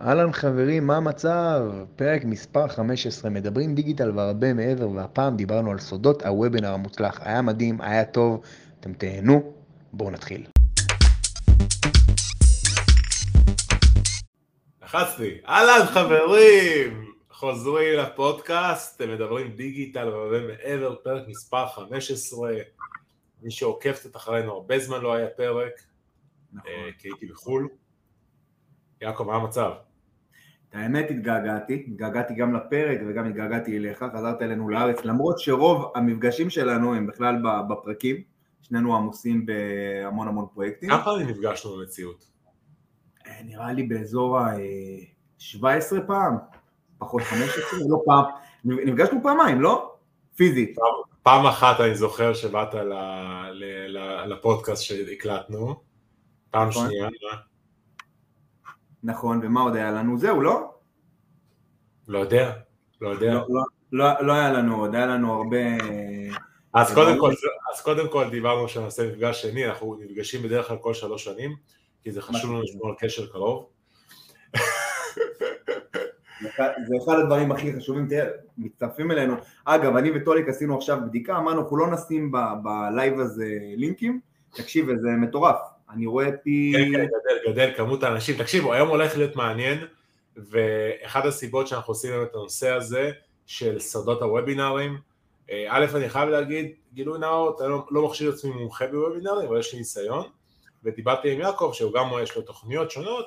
אהלן חברים, מה המצב? פרק מספר 15, מדברים דיגיטל והרבה מעבר, והפעם דיברנו על סודות הוובינר המוצלח. היה מדהים, היה טוב, אתם תהנו, בואו נתחיל. לחצתי. אהלן חברים, חוזרים לפודקאסט, אתם מדברים דיגיטל והרבה מעבר, פרק מספר 15. מי שעוקב קצת אחרינו, הרבה זמן לא היה פרק, נכון. כי הייתי בחו"ל. יעקב, מה המצב? האמת התגעגעתי, התגעגעתי גם לפרק וגם התגעגעתי אליך, חזרת אלינו לארץ, למרות שרוב המפגשים שלנו הם בכלל בפרקים, שנינו עמוסים בהמון המון פרויקטים. כמה פעמים נפגשנו במציאות? אה, נראה לי באזור ה-17 פעם, פחות 15, לא פעם, נפגשנו פעמיים, לא? פיזית. פעם אחת אני זוכר שבאת ל- ל- ל- לפודקאסט שהקלטנו, פעם נכון. שנייה? נכון, ומה עוד היה לנו? זהו, לא? לא יודע, לא יודע. לא, לא, לא, לא היה לנו עוד, היה לנו הרבה... אז זה קודם, ברור. כל, אז קודם כל דיברנו שנעשה מפגש שני, אנחנו נפגשים בדרך כלל כל שלוש שנים, כי זה חשוב לנו לשמור על קשר קרוב. זה אחד- הדברים הכי חשובים, תראה, מצטרפים אלינו. אגב, אני וטוליק עשינו עכשיו בדיקה, אמרנו, אנחנו לא נשים בלייב הזה לינקים, תקשיב, זה מטורף. אני רואה פי... כן, כן, גדל, גדל כמות האנשים. תקשיבו, היום הולך להיות מעניין, ואחת הסיבות שאנחנו עושים את הנושא הזה של סודות הוובינרים, אה, א', אני חייב להגיד, גילוי נאות, אני לא, לא מחשיב את עצמי מומחה בוובינרים, אבל יש לי ניסיון, ודיברתי עם יעקב, שהוא גם יש לו תוכניות שונות,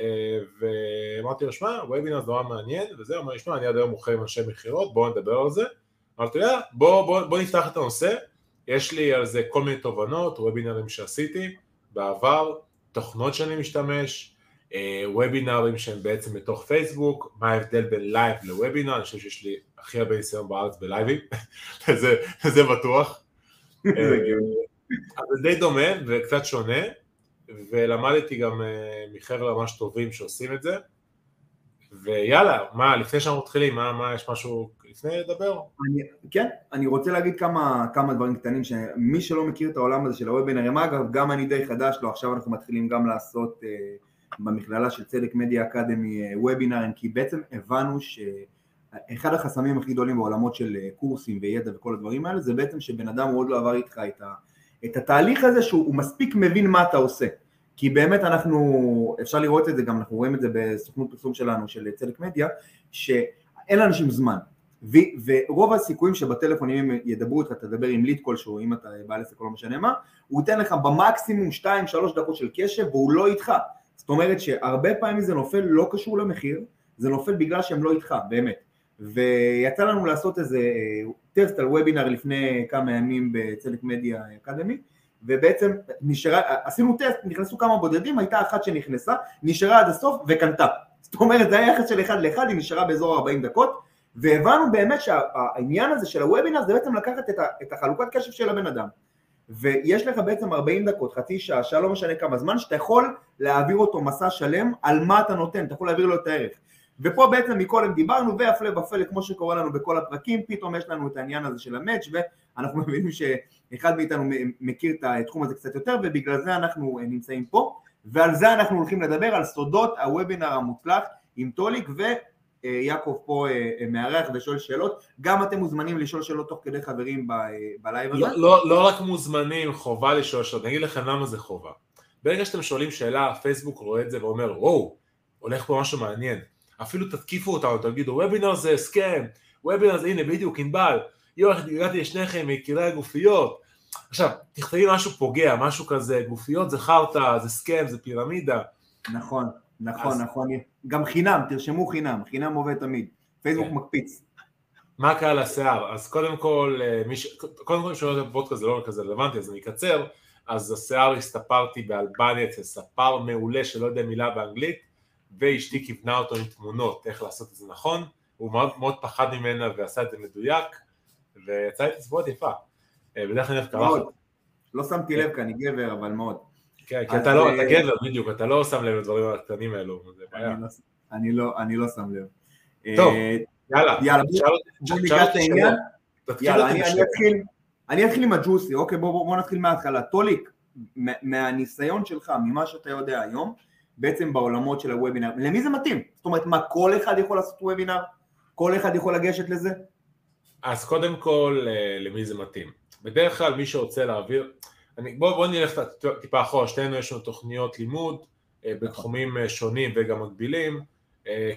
אה, ואמרתי לו, שמע, וובינר זה נורא מעניין, וזה, אמר לי, שמע, אני עד היום מוכר עם אנשי מכירות, בואו נדבר על זה. אמרתי לו, יאללה, בוא, בוא, נפתח את הנושא, יש לי על זה כל מיני תובנות, וובינרים שעשיתי בעבר, תוכנות שאני משתמש, אה, וובינרים שהם בעצם בתוך פייסבוק, מה ההבדל בין לייב לוובינר, אני חושב שיש לי הכי הרבה ניסיון בארץ בלייבים, זה, זה בטוח. אה. אבל זה די דומה וקצת שונה, ולמדתי גם אה, מחבר'ה ממש טובים שעושים את זה, ויאללה, מה, לפני שאנחנו מתחילים, מה, מה, יש משהו לפני לדבר? אני, כן, אני רוצה להגיד כמה, כמה דברים קטנים, שמי שלא מכיר את העולם הזה של הוובינרים, אגב, גם אני די חדש לו, עכשיו אנחנו מתחילים גם לעשות אה, במכללה של צדק מדיה אקדמי אה, וובינרים, כי בעצם הבנו שאחד החסמים הכי גדולים בעולמות של אה, קורסים וידע וכל הדברים האלה, זה בעצם שבן אדם הוא עוד לא עבר איתך את, ה, את התהליך הזה שהוא הוא מספיק מבין מה אתה עושה. כי באמת אנחנו, אפשר לראות את זה גם, אנחנו רואים את זה בסוכנות פרסום שלנו, של צדק מדיה, שאין לאנשים זמן. ו- ורוב הסיכויים שבטלפון אם הם ידברו איתך, תדבר עם ליד כלשהו, אם אתה בעל עסק או לא משנה מה, הוא ייתן לך במקסימום 2-3 דקות של קשב והוא לא איתך. זאת אומרת שהרבה פעמים זה נופל לא קשור למחיר, זה נופל בגלל שהם לא איתך, באמת. ויצא לנו לעשות איזה אה, טסט על וובינר לפני כמה ימים בצדק מדיה אקדמי, ובעצם נשארה, עשינו טסט, נכנסו כמה בודדים, הייתה אחת שנכנסה, נשארה עד הסוף וקנתה. זאת אומרת, זה היה יחס של אחד לאחד, היא נשארה באזור 40 דקות, והבנו באמת שהעניין הזה של הוובינר זה בעצם לקחת את, החלוקת קשב של הבן אדם. ויש לך בעצם 40 דקות, חצי שעה, שעה, לא משנה כמה זמן, שאתה יכול להעביר אותו מסע שלם על מה אתה נותן, אתה יכול להעביר לו את הערך. ופה בעצם מקודם דיברנו, והפלא ופלא, כמו שקורה לנו בכל הפרקים, פתאום יש לנו את העניין הזה של המאץ' ואנחנו מבינים שאחד מאיתנו מכיר את התחום הזה קצת יותר, ובגלל זה אנחנו נמצאים פה, ועל זה אנחנו הולכים לדבר, על סודות הוובינר המוצלח עם טוליק, ויעקב פה אה, מארח ושואל שאלות, גם אתם מוזמנים לשאול שאלות תוך כדי חברים בלייב הזה. לא, לא, לא רק מוזמנים, חובה לשאול שאלות, אני אגיד לכם למה זה חובה. ברגע שאתם שואלים שאלה, פייסבוק רואה את זה ואומר, וואו, הולך פה משהו מעניין. אפילו תתקיפו אותנו, תגידו, וובינר זה scam, וובינר זה, הנה בדיוק, ענבל, יואו, הגעתי לשניכם מיקירי הגופיות. עכשיו, תכתבי משהו פוגע, משהו כזה, גופיות זה חרטא, זה הסכם, זה פירמידה. נכון, נכון, אז- נכון, גם חינם, תרשמו חינם, חינם עובד תמיד, פייסבוק כן. מקפיץ. מה קרה לשיער? אז קודם כל, אה, מי ש... קודם כל, שואל את הפודקאסט זה לא כזה רלוונטי, אז אני אקצר. אז השיער הסתפרתי באלבניה אצל ספר מעולה שלא יודע מילה באנגלית, ואשתי כיוונה אותו עם תמונות, איך לעשות את זה נכון. הוא מאוד, מאוד פחד ממנה ועשה את זה מדויק, ויצא לי תצפורת יפה. אה, בדרך כלל אני אוהב. קרחת. לא שמתי לב כי אני גבר, אבל מאוד. כן, כי אתה לא, אתה גבר בדיוק, אתה לא שם לב לדברים הקטנים האלו, זה בעיה. אני לא- אני לא- אני לא שם לב. טוב, אה, יאללה, בוא ניגש לעניין. יאללה, אני. אתחיל עם הג'וסי, אוקיי, בוא בוא- בוא נתחיל מההתחלה. טוליק, מה- מהניסיון שלך, ממה שאתה יודע היום, בעצם בעולמות של הוובינר, למי זה מתאים? זאת אומרת, מה, כל אחד יכול לעשות וובינר? כל אחד יכול לגשת לזה? אז קודם כל, אה, למי זה מתאים? בדרך כלל מי שרוצה להעביר, אני, בוא, בוא נלך טיפה אחורה, שתינו יש לנו תוכניות לימוד אה, בתחומים אה, שונים וגם מקבילים,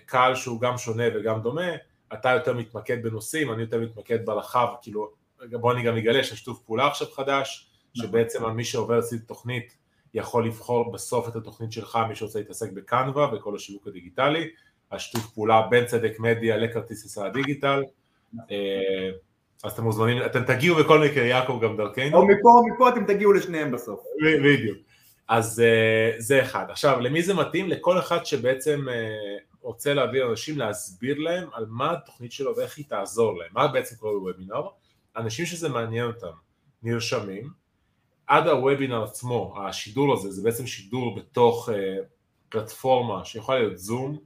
קהל שהוא גם שונה וגם דומה, אתה יותר מתמקד בנושאים, אני יותר מתמקד ברחב, כאילו, בוא אני גם אגלה ששיתוף פעולה עכשיו חדש, נכון. שבעצם מי שעובר אצלי תוכנית יכול לבחור בסוף את התוכנית שלך, מי שרוצה להתעסק בקנווה וכל השיווק הדיגיטלי, השיתוף פעולה בין צדק מדיה לכרטיס ישראל הדיגיטל, אה, אז אתם מוזמנים, אתם תגיעו בכל מקרה, יעקב גם דרכנו. או מפה או מפה אתם תגיעו לשניהם בסוף. בדיוק. אז אה, זה אחד. עכשיו, למי זה מתאים? לכל אחד שבעצם אה, רוצה להביא אנשים להסביר להם על מה התוכנית שלו ואיך היא תעזור להם, מה בעצם קורה בוובינר, אנשים שזה מעניין אותם נרשמים, עד הוובינר עצמו, השידור הזה, זה בעצם שידור בתוך פלטפורמה שיכולה להיות זום,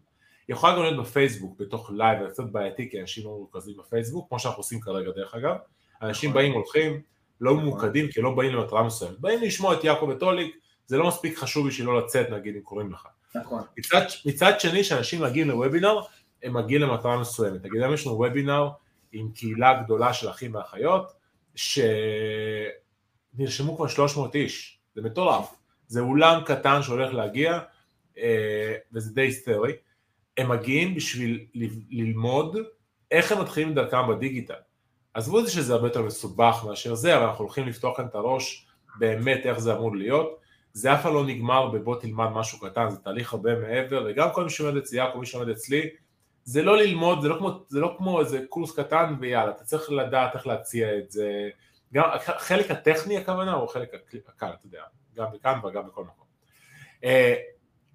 יכולה גם להיות בפייסבוק, בתוך לייב, זה קצת בעייתי כי אנשים לא מרוכזים בפייסבוק, כמו שאנחנו עושים כרגע דרך אגב, אנשים נכון. באים הולכים, לא נכון. ממוקדים כי לא באים למטרה מסוימת, באים לשמוע את יעקב וטוליק, זה לא מספיק חשוב בשביל לא לצאת נגיד אם קוראים לך. נכון. מצד, מצד שני כשאנשים מגיעים לוובינר, הם מגיעים למטרה מסוימת, נגיד היום יש לנו וובינר עם קהילה גדולה של אחים ואחיות, שנרשמו כבר 300 איש, זה מטורף, זה אולם קטן שהולך להגיע, אה, וזה די היסטרי, הם מגיעים בשביל ללמוד איך הם מתחילים דרכם בדיגיטל. עזבו את זה שזה הרבה יותר מסובך מאשר זה, אבל אנחנו הולכים לפתוח כאן את הראש באמת איך זה אמור להיות. זה אף פעם לא נגמר בבוא תלמד משהו קטן, זה תהליך הרבה מעבר, וגם כל מי שעומד אצלי, כל מי שעומד אצלי, זה לא ללמוד, זה לא כמו, זה לא כמו איזה קורס קטן ויאללה, אתה צריך לדעת איך להציע את זה, גם החלק הטכני הכוונה הוא החלק הקל, אתה יודע, גם בכאן וגם בכל מקום. אה,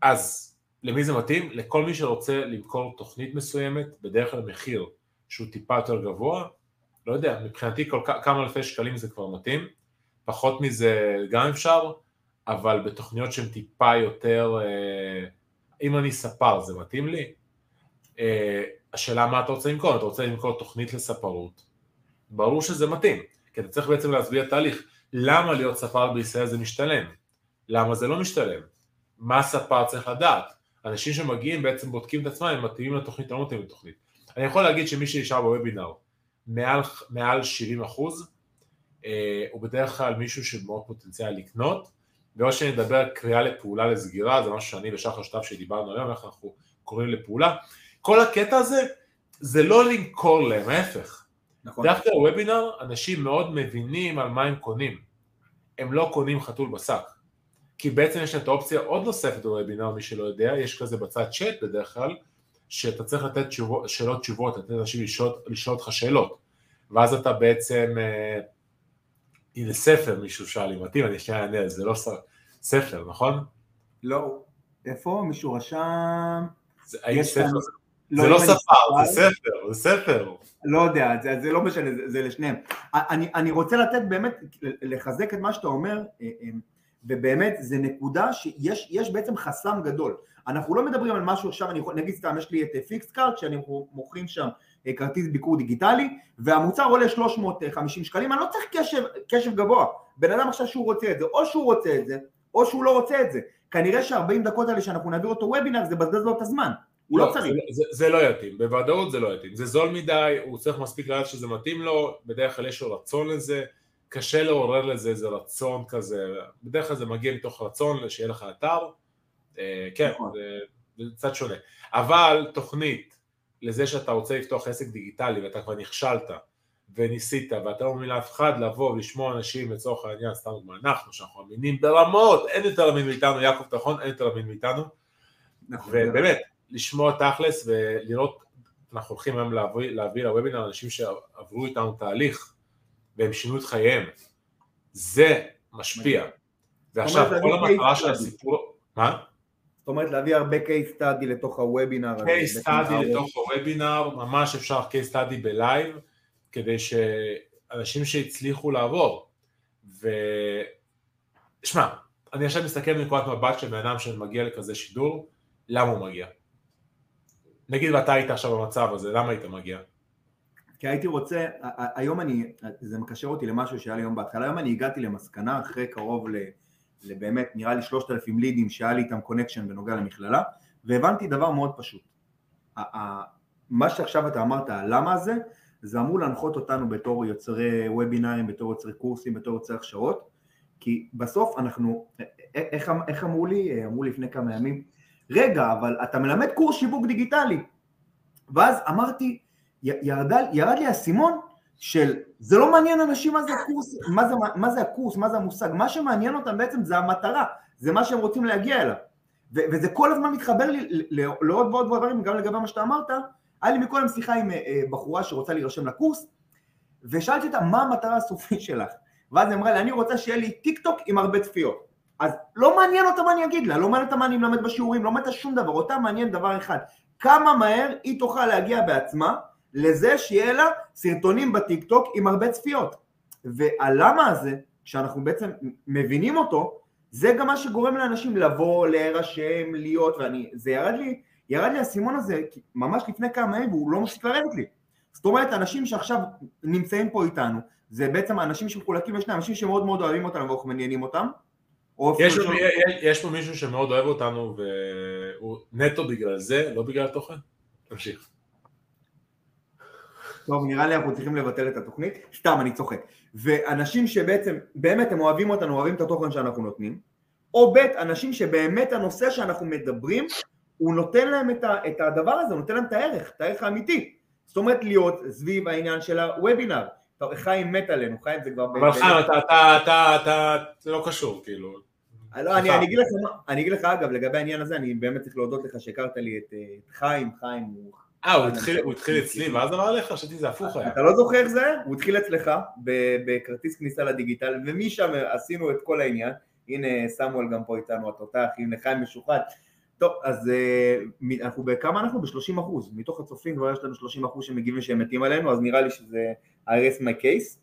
אז למי זה מתאים? לכל מי שרוצה למכור תוכנית מסוימת, בדרך כלל מחיר שהוא טיפה יותר גבוה, לא יודע, מבחינתי כל כמה אלפי שקלים זה כבר מתאים, פחות מזה גם אפשר, אבל בתוכניות שהן טיפה יותר, אה, אם אני ספר זה מתאים לי? אה, השאלה מה אתה רוצה למכור, אתה רוצה למכור תוכנית לספרות, ברור שזה מתאים, כי אתה צריך בעצם להסביר תהליך, למה להיות ספר בישראל זה משתלם, למה זה לא משתלם, מה ספר צריך לדעת, אנשים שמגיעים בעצם בודקים את עצמם, הם מתאימים לתוכנית או לא מתאימים לתוכנית. אני יכול להגיד שמי שנשאר בוובינר מעל, מעל 70 אחוז, אה, הוא בדרך כלל מישהו שמאוד פוטנציאל לקנות, ועוד שאני אדבר קריאה לפעולה לסגירה, זה משהו שאני ושחר שטף שדיברנו היום, איך אנחנו קוראים לפעולה. כל הקטע הזה, זה לא למכור להם, ההפך. נכון. דווקא בוובינר, אנשים מאוד מבינים על מה הם קונים. הם לא קונים חתול בשק. כי בעצם יש את האופציה עוד נוספת בוובינר, מי שלא יודע, יש כזה בצד צ'אט בדרך כלל, שאתה צריך לתת תשובות, שאלות תשובות, לתת אנשים לשאול, לשאול אותך שאלות, ואז אתה בעצם, אה, הנה ספר מישהו שאל לי, מתאים, אני שנייה אענה, זה לא ספר, נכון? לא, איפה? מישהו רשם? זה, האם ספר? לא, זה לא ספר, זה ספר, זה ספר. לא יודע, זה, זה לא משנה, זה, זה לשניהם. אני, אני רוצה לתת באמת, לחזק את מה שאתה אומר, אה, אה, ובאמת זה נקודה שיש בעצם חסם גדול. אנחנו לא מדברים על משהו עכשיו, אני יכול, נגיד סתם, יש לי את פיקס קארט, שאני מוכרים שם אה, כרטיס ביקור דיגיטלי, והמוצר עולה 350 שקלים, אני לא צריך קשב, קשב גבוה. בן אדם עכשיו שהוא רוצה את זה, או שהוא רוצה את זה, או שהוא לא רוצה את זה. כנראה ש-40 דקות האלה שאנחנו נעביר אותו וובינר, זה בזבז לו את הזמן. הוא לא, לא צריך. זה, זה, זה לא יתאים, בוודאות זה לא יתאים. זה זול מדי, הוא צריך מספיק לדעת שזה מתאים לו, בדרך כלל יש לו רצון לזה. קשה לעורר לזה איזה רצון כזה, בדרך כלל זה מגיע מתוך רצון שיהיה לך אתר, אה, כן, נכון. זה, קצת שונה, אבל תוכנית לזה שאתה רוצה לפתוח עסק דיגיטלי ואתה כבר נכשלת וניסית ואתה לא מאמין לאף אחד לבוא ולשמוע אנשים לצורך העניין, סתם דוגמא, אנחנו שאנחנו מאמינים ברמות, אין יותר להאמין מאיתנו, יעקב תחון, אין יותר להאמין מאיתנו, נכון. ובאמת, לשמוע תכלס ולראות, אנחנו הולכים היום להביא, להביא לוובינר אנשים שעברו איתנו תהליך והם שינו את חייהם. זה משפיע. ועכשיו כל המטרה של הסיפור... מה? זאת אומרת להביא הרבה case study לתוך הוובינר. case study לתוך הוובינר, ממש אפשר case study בלייב, כדי שאנשים שהצליחו לעבור. ו... שמע, אני עכשיו מסתכל מנקודת מבט של בן אדם שמגיע לכזה שידור, למה הוא מגיע? נגיד ואתה היית עכשיו במצב הזה, למה היית מגיע? כי הייתי רוצה, היום אני, זה מקשר אותי למשהו שהיה לי היום בהתחלה, היום אני הגעתי למסקנה אחרי קרוב לבאמת, נראה לי 3,000 לידים שהיה לי איתם connection בנוגע למכללה, והבנתי דבר מאוד פשוט. מה שעכשיו אתה אמרת, הלמה הזה, זה אמור להנחות אותנו בתור יוצרי וובינארים, בתור יוצרי קורסים, בתור יוצרי הכשרות, כי בסוף אנחנו, איך, איך אמרו לי, אמרו לי לפני כמה ימים, רגע, אבל אתה מלמד קורס שיווק דיגיטלי. ואז אמרתי, ירד, ירד לי האסימון של זה לא מעניין אנשים מה זה הקורס, מה זה, מה זה הקורס, מה זה המושג, מה שמעניין אותם בעצם זה המטרה, זה מה שהם רוצים להגיע אליו. ו- וזה כל הזמן מתחבר לי לעוד ועוד דברים, גם לגבי מה שאתה אמרת, היה לי מקודם שיחה עם אה, בחורה שרוצה להירשם לקורס, ושאלתי אותה מה המטרה הסופית שלך, ואז היא אמרה לי, אני רוצה שיהיה לי טיק טוק עם הרבה צפיות. אז לא מעניין אותה מה אני אגיד לה, לא מעניין אותה מה אני מלמד בשיעורים, לא מעניין אותה שום דבר, אותה מעניין דבר אחד, כמה מהר היא תוכל להגיע בעצמה לזה שיהיה לה סרטונים בטיק טוק עם הרבה צפיות. והלמה הזה, כשאנחנו בעצם מבינים אותו, זה גם מה שגורם לאנשים לבוא, להירשם, להיות, ואני, זה ירד לי, ירד לי האסימון הזה ממש לפני כמה ימים והוא לא מפסיק לרדת לי. זאת אומרת, אנשים שעכשיו נמצאים פה איתנו, זה בעצם אנשים שמחולקים לשני אנשים שמאוד מאוד אוהבים אותנו ואנחנו מעניינים אותם. יש, שם... יש פה מישהו שמאוד אוהב אותנו והוא נטו בגלל זה, לא בגלל התוכן? תמשיך. טוב, נראה לי אנחנו צריכים לבטל את התוכנית, סתם, אני צוחק. ואנשים שבעצם, באמת הם אוהבים אותנו, אוהבים את התוכן שאנחנו נותנים, או ב', אנשים שבאמת הנושא שאנחנו מדברים, הוא נותן להם את, ה, את הדבר הזה, הוא נותן להם את הערך, את הערך האמיתי. זאת אומרת להיות סביב העניין של הוובינר. חיים מת עלינו, חיים זה כבר... אבל חיים, אתה, אתה, אתה, אתה, זה לא קשור, כאילו. לא, אני, אני, אגיד לך, אני אגיד לך אגב, לגבי העניין הזה, אני באמת צריך להודות לך שהכרת לי את, את חיים, חיים הוא אה, הוא התחיל אצלי ואז אמר לך? חשבתי זה הפוך היה. אתה לא זוכר איך זה היה? הוא התחיל אצלך בכרטיס כניסה לדיגיטל, ומשם עשינו את כל העניין. הנה סמואל גם פה איתנו, התותח, הנה חיים משוחד. טוב, אז uh, אנחנו בכמה אנחנו? ב-30 אחוז. מתוך הצופים כבר יש לנו 30 אחוז שמגיבים שהם מתים עלינו, אז נראה לי שזה I rest my case.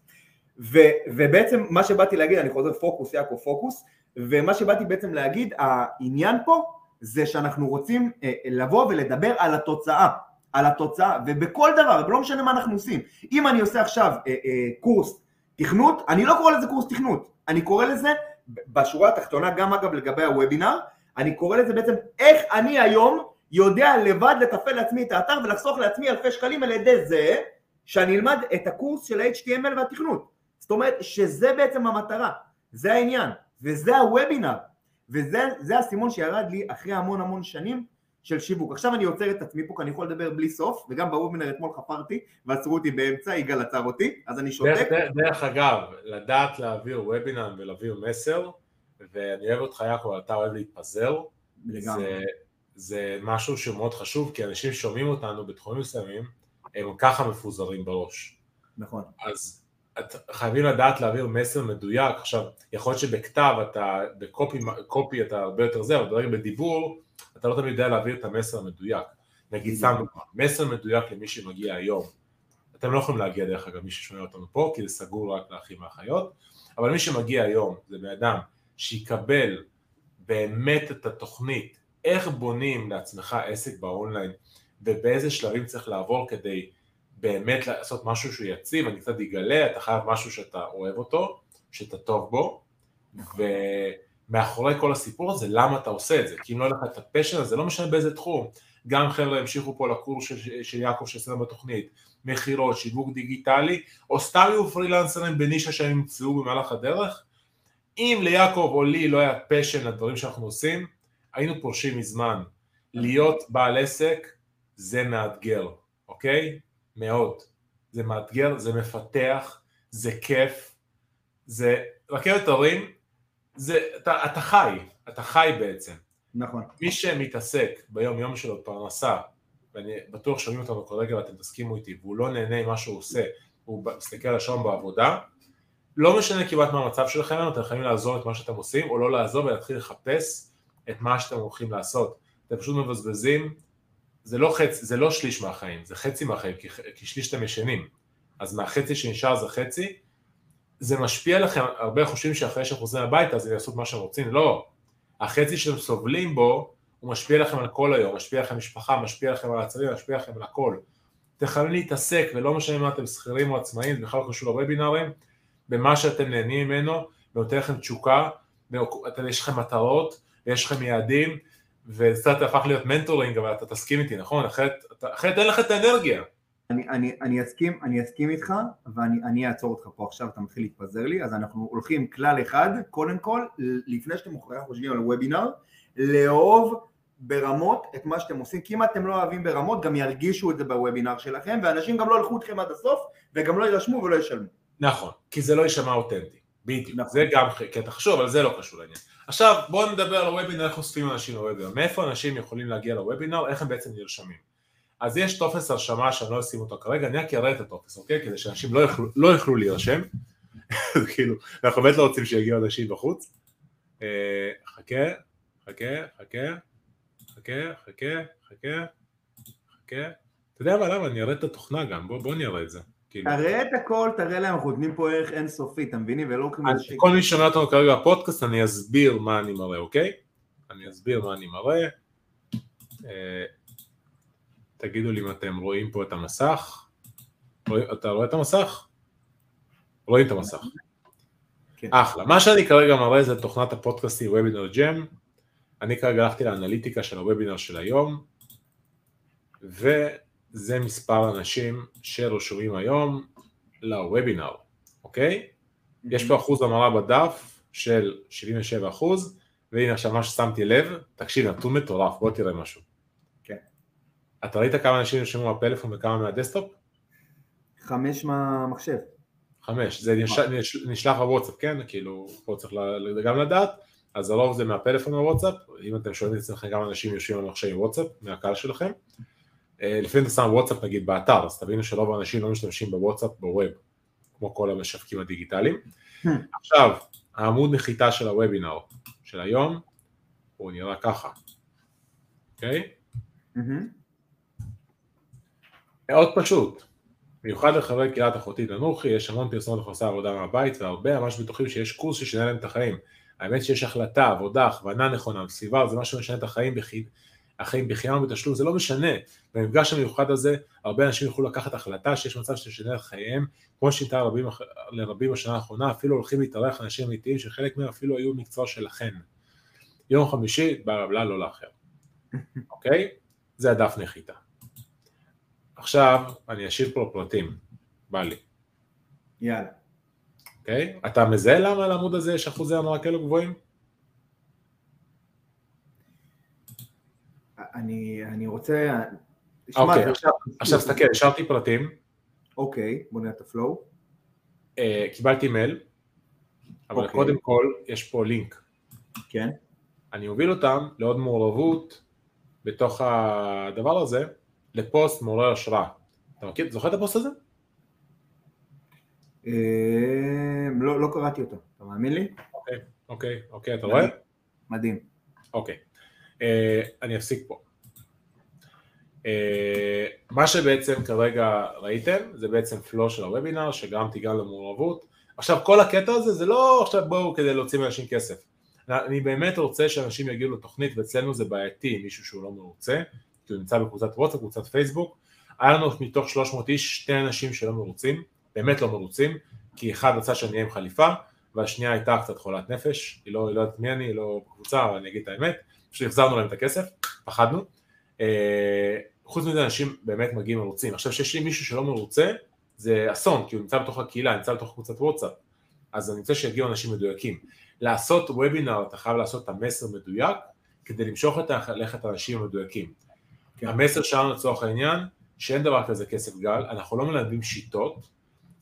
ו- ובעצם מה שבאתי להגיד, אני חוזר פוקוס, יעקב פוקוס, ומה שבאתי בעצם להגיד, העניין פה זה שאנחנו רוצים uh, לבוא ולדבר על התוצאה. על התוצאה, ובכל דבר, ולא משנה מה אנחנו עושים. אם אני עושה עכשיו אה, אה, קורס תכנות, אני לא קורא לזה קורס תכנות, אני קורא לזה, בשורה התחתונה, גם אגב לגבי הוובינר, אני קורא לזה בעצם איך אני היום יודע לבד לתפעל לעצמי את האתר ולחסוך לעצמי אלפי שקלים על ידי זה שאני אלמד את הקורס של ה-HTML והתכנות. זאת אומרת שזה בעצם המטרה, זה העניין, וזה הוובינר, וזה הסימון שירד לי אחרי המון המון שנים של שיווק. עכשיו אני עוצר את עצמי פה כי אני יכול לדבר בלי סוף, וגם בוובינר אתמול חפרתי ועצרו אותי באמצע, יגאל עצר אותי, אז אני שותק. דרך, דרך אגב, לדעת להעביר וובינר ולהעביר מסר, ואני אוהב אותך יעקב, אתה אוהב להתפזר, זה, זה משהו שמאוד חשוב, כי אנשים שומעים אותנו בתחומים מסוימים, הם ככה מפוזרים בראש. נכון. אז את, חייבים לדעת להעביר מסר מדויק, עכשיו, יכול להיות שבכתב אתה, בקופי אתה הרבה יותר זה, אבל ברגע בדיבור, אתה לא תמיד יודע להעביר את המסר המדויק. נגיד סתם מסר מדויק למי שמגיע היום. אתם לא יכולים להגיע דרך אגב מי ששומע אותנו פה, כי זה סגור רק לאחים ואחיות, אבל מי שמגיע היום זה בן אדם שיקבל באמת את התוכנית, איך בונים לעצמך עסק באונליין ובאיזה שלבים צריך לעבור כדי באמת לעשות משהו שהוא יציב, אני קצת אגלה, אתה חייב משהו שאתה אוהב אותו, שאתה טוב בו, ו... מאחורי כל הסיפור הזה, למה אתה עושה את זה, כי אם לא יהיה לך את ה passion הזה, לא משנה באיזה תחום, גם חבר'ה המשיכו פה לקורס של, של יעקב שעשינו בתוכנית, מכירות, שיווק דיגיטלי, או סתם יהיו פרילנסרים בנישה שהם ימצאו במהלך הדרך, אם ליעקב או לי לא היה פשן לדברים שאנחנו עושים, היינו פורשים מזמן. להיות בעל עסק זה מאתגר, אוקיי? מאוד. זה מאתגר, זה מפתח, זה כיף, זה רכבת הרים, זה, אתה, אתה חי, אתה חי בעצם. נכון. מי שמתעסק ביום יום שלו פרנסה, ואני בטוח שומעים אותנו כרגע ואתם תסכימו איתי, והוא לא נהנה ממה שהוא עושה, הוא מסתכל על השעון בעבודה, לא משנה כמעט מה המצב שלכם, אתם יכולים לעזוב את מה שאתם עושים, או לא לעזוב ולהתחיל לחפש את מה שאתם הולכים לעשות. אתם פשוט מבזבזים, זה לא, חצ, זה לא שליש מהחיים, זה חצי מהחיים, כי, כי שליש אתם ישנים. אז מהחצי שנשאר זה חצי, זה משפיע עליכם, הרבה חושבים שאחרי שהם חוזרים הביתה אז הם יעשו את מה שהם רוצים, לא. החצי שאתם סובלים בו, הוא משפיע עליכם על כל היום, משפיע עליכם משפחה, משפיע עליכם על הצווים, משפיע עליכם על הכל. אתם חייבים להתעסק, ולא משנה מה אתם שכירים או עצמאים, זה בכלל קשור לוובינארים, במה שאתם נהנים ממנו, ונותן לכם תשוקה, אתה- יש לכם מטרות, יש לכם יעדים, וקצת הפך להיות מנטורינג, אבל אתה תסכים איתי, נכון? אחרת אין לך את האנרגיה. אני, אני, אני, אסכים, אני אסכים איתך, ואני אני אעצור אותך פה עכשיו, אתה מתחיל להתפזר לי, אז אנחנו הולכים כלל אחד, קודם כל, לפני שאתם חושבים על וובינר, לאהוב ברמות את מה שאתם עושים, כי אם אתם לא אוהבים ברמות, גם ירגישו את זה בוובינר שלכם, ואנשים גם לא ילכו איתכם עד הסוף, וגם לא יירשמו ולא ישלמו. נכון, כי זה לא יישמע אותנטי, בדיוק, נכון. זה גם קטע חשוב, אבל זה לא קשור לעניין. עכשיו בואו נדבר על הוובינר, איך אוספים אנשים לוובינר, מאיפה אנשים יכולים להגיע לוובינר, איך הם בעצם נרשמים. אז יש טופס הרשמה שאני לא אשים אותו כרגע, אני רק אראה את הטופס, אוקיי? כדי שאנשים לא יוכלו, לא יוכלו להירשם, כאילו, אנחנו באמת לא רוצים שיגיעו אנשים בחוץ. אה, חכה, חכה, חכה, חכה, חכה, חכה, חכה. אתה יודע מה, למה? אני אראה את התוכנה גם, בוא, בוא נראה את זה. כאילו. תראה את הכל, תראה להם, אנחנו נותנים פה ערך אינסופי, אתה מבינים? ולא שקל. כל מי ששומע אותנו כרגע בפודקאסט, אני אסביר מה אני מראה, אוקיי? אני אסביר מה אני מראה. תגידו לי אם אתם רואים פה את המסך. אתה רואה את המסך? רואים את המסך. כן. אחלה. מה שאני כרגע מראה זה תוכנת הפודקאסטים וובינר ג'ם. אני כרגע הלכתי לאנליטיקה של הוובינר של היום, וזה מספר אנשים שרשומים היום לוובינר, אוקיי? יש פה אחוז המרה בדף של 77 אחוז, והנה עכשיו מה ששמתי לב, תקשיב, נתון מטורף, בוא תראה משהו. אתה ראית כמה אנשים נרשמו מהפלאפון וכמה מהדסקטופ? חמש מהמחשב. חמש, זה נש- נש- נשלח בוואטסאפ, כן? כאילו, פה צריך גם לדעת, אז הרוב זה מהפלאפון בוואטסאפ, אם אתם שואלים את עצמכם כמה אנשים יושבים על מחשב וואטסאפ, מהקהל שלכם, אה, לפעמים אתה שם וואטסאפ נגיד באתר, אז תבינו שרוב האנשים לא משתמשים בוואטסאפ בווב, כמו כל המשווקים הדיגיטליים. Hmm. עכשיו, העמוד נחיתה של הוובינר של היום, הוא נראה ככה, אוקיי? מהמם. מאוד פשוט, במיוחד לחברי קהילת אחותית אנוכי, יש המון פרסומות לחוסי עבודה מהבית, והרבה ממש בטוחים שיש קורס ששינה להם את החיים. האמת שיש החלטה, עבודה, הכוונה נכונה, סביבה, זה מה שמשנה את החיים בחי... החיים בחינם ובתשלום, זה לא משנה. במפגש המיוחד הזה, הרבה אנשים יוכלו לקחת החלטה שיש מצב שתשנה את חייהם, כמו ששינתה לרבים, לרבים בשנה האחרונה, אפילו הולכים להתארח אנשים אמיתיים שחלק מהם אפילו היו מקצוע שלכם. יום חמישי, בלה בלה לא לאחר. אוקיי? זה הדף נחיתה. עכשיו אני אשאיר פה פרטים, בא לי, יאללה. אוקיי? אתה מזהה למה על העמוד הזה יש אחוזי המרה כאלו גבוהים? אני, אני רוצה... אוקיי, זה- עכשיו, עכשיו תסתכל, השארתי פרטים, אוקיי, בוא נראה את הפלואו. אה, קיבלתי מייל, אבל אוקיי. קודם כל יש פה לינק. כן. אני מוביל אותם לעוד מעורבות בתוך הדבר הזה, לפוסט מעורר השראה. אתה מכיר, זוכר את הפוסט הזה? אה, לא, לא קראתי אותו, אתה מאמין לי? אוקיי, אוקיי, אוקיי, אתה רואה? מדהים. אוקיי, אה, אני אפסיק פה. אה, מה שבעצם כרגע ראיתם זה בעצם פלו של הוובינר שגרמתי גם למעורבות. עכשיו כל הקטע הזה זה לא עכשיו בואו כדי להוציא מאנשים כסף. אני באמת רוצה שאנשים יגיעו לתוכנית ואצלנו זה בעייתי מישהו שהוא לא מרוצה, כי הוא נמצא בקבוצת וואטסאפ, קבוצת פייסבוק. היה לנו מתוך 300 איש שתי אנשים שלא מרוצים, באמת לא מרוצים, כי אחד רצה שאני אהיה עם חליפה והשנייה הייתה קצת חולת נפש, היא לא, היא לא יודעת מי אני, היא לא בקבוצה, אבל אני אגיד את האמת, פשוט החזרנו להם את הכסף, פחדנו. אה, חוץ מזה אנשים באמת מגיעים מרוצים. עכשיו שיש לי מישהו שלא מרוצה, זה אסון, כי הוא נמצא בתוך הקהילה, נמצא בתוך קבוצת וואטסאפ, אז אני רוצה שיגיעו אנשים מדויקים. לעשות וובינר אתה חייב לעשות את המסר מדויק, כדי למשוך את ללכת האנשים המדויקים. כן. המסר שלנו לצורך העניין, שאין דבר כזה כסף גל, אנחנו לא מלמדים שיטות,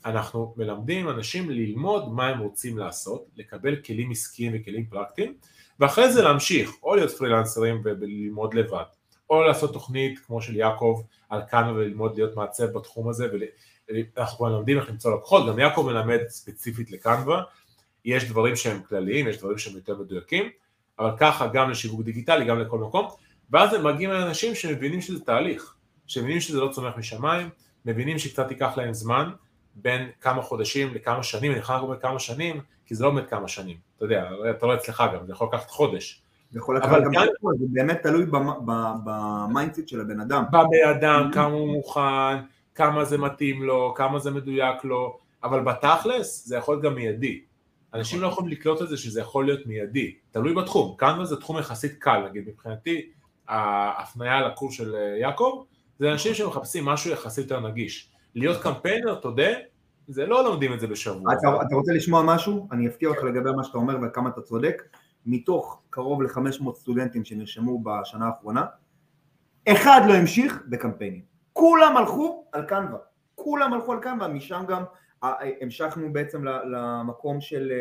אנחנו מלמדים אנשים ללמוד מה הם רוצים לעשות, לקבל כלים עסקיים וכלים פרקטיים, ואחרי זה להמשיך, או להיות פרילנסרים וללמוד לבד, או לעשות תוכנית כמו של יעקב על קאנה וללמוד להיות מעצב בתחום הזה, ואנחנו כבר מלמדים איך למצוא לקוחות, גם יעקב מלמד ספציפית לקנווה, יש דברים שהם כלליים, יש דברים שהם יותר מדויקים, אבל ככה גם לשיווק דיגיטלי, גם לכל מקום, ואז הם מגיעים לאנשים שמבינים שזה תהליך, שמבינים שזה לא צומח משמיים, מבינים שקצת ייקח להם זמן, בין כמה חודשים לכמה שנים, אני יכול לקחת כמה שנים, כי זה לא באמת כמה שנים, אתה יודע, אתה רואה אצלך גם, זה יכול לקחת חודש. זה יכול לקחת אבל גם גם- זה באמת תלוי במ- ב- ב mindset של הבן אדם. בא בן אדם, כמה הוא מוכן, כמה זה מתאים לו, כמה זה מדויק לו, אבל בתכלס זה יכול להיות גם מיידי. אנשים לא יכולים לקלוט את זה שזה יכול להיות מיידי, תלוי בתחום, Canva זה תחום יחסית קל, נגיד מבחינתי ההפניה לקורס של אה, יעקב, זה אנשים שמחפשים משהו יחסית יותר נגיש. להיות קמפיינר, תודה, זה לא לומדים את זה בשבוע. אתה, אתה רוצה לשמוע משהו? אני אפתיע אותך לגבי מה שאתה אומר וכמה אתה צודק. מתוך קרוב ל-500 סטודנטים שנרשמו בשנה האחרונה, אחד לא המשיך בקמפיינים. כולם הלכו על קנווה. כולם הלכו על קנווה, משם גם אה, אה, המשכנו בעצם למקום של,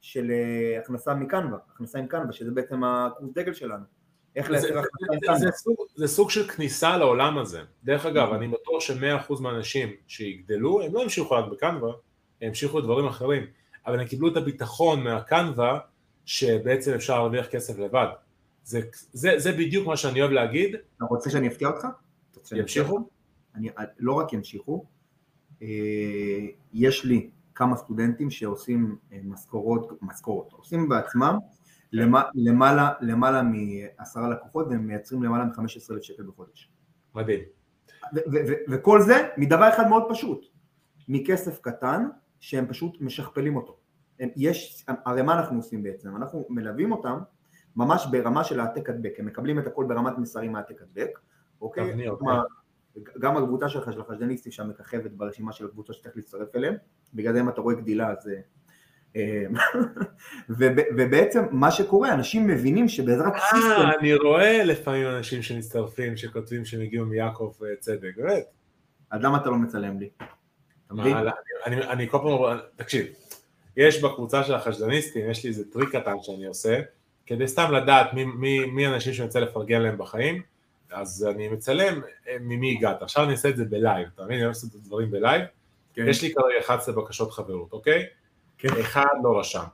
של הכנסה מקנווה, הכנסה עם קנווה, שזה בעצם הקורס דגל שלנו. איך לייצר קנווה. זה, סוג, זה סוג של כניסה לעולם הזה. דרך אגב, אני בטוח ש-100% מהאנשים שיגדלו, הם לא המשיכו רק בקנווה, הם המשיכו לדברים אחרים, אבל הם קיבלו את הביטחון מהקנווה, שבעצם אפשר להרוויח כסף לבד. זה, זה, זה בדיוק מה שאני אוהב להגיד. אתה רוצה שאני אפתיע אותך? ימשיכו? אני, לא רק ימשיכו, אה, יש לי כמה סטודנטים שעושים אה, משכורות, משכורות, עושים בעצמם למעלה, למעלה מעשרה לקוחות והם מייצרים למעלה מ-15 אלף שקל בחודש. מדהים. וכל זה מדבר אחד מאוד פשוט, מכסף קטן שהם פשוט משכפלים אותו. יש, הרי מה אנחנו עושים בעצם? אנחנו מלווים אותם ממש ברמה של העתק הדבק, הם מקבלים את הכל ברמת מסרים העתק הדבק, אוקיי? תבניות, אוקיי? גם הקבוצה שלך, של החשדניסטים שם מככבת ברשימה של הקבוצות שצריך להצטרף אליהם, בגלל זה אם אתה רואה גדילה אז... אה, ובעצם מה שקורה, אנשים מבינים שבעזרת סיסטם... אה, אני רואה לפעמים אנשים שמצטרפים, שכותבים שהם הגיעו מיעקב אה, צדק, באמת. אז למה אתה לא מצלם לי? אני כל פעם, תקשיב, יש בקבוצה של החשדניסטים, יש לי איזה טריק קטן שאני עושה, כדי סתם לדעת מי האנשים שאני רוצה לפרגן להם בחיים, אז אני מצלם אה, ממי הגעת. עכשיו אני אעשה את זה בלייב, אתה מבין? אני עושה את הדברים בלייב. כן. יש לי כרגע 11 בקשות חברות, אוקיי? כן. אחד לא רשם.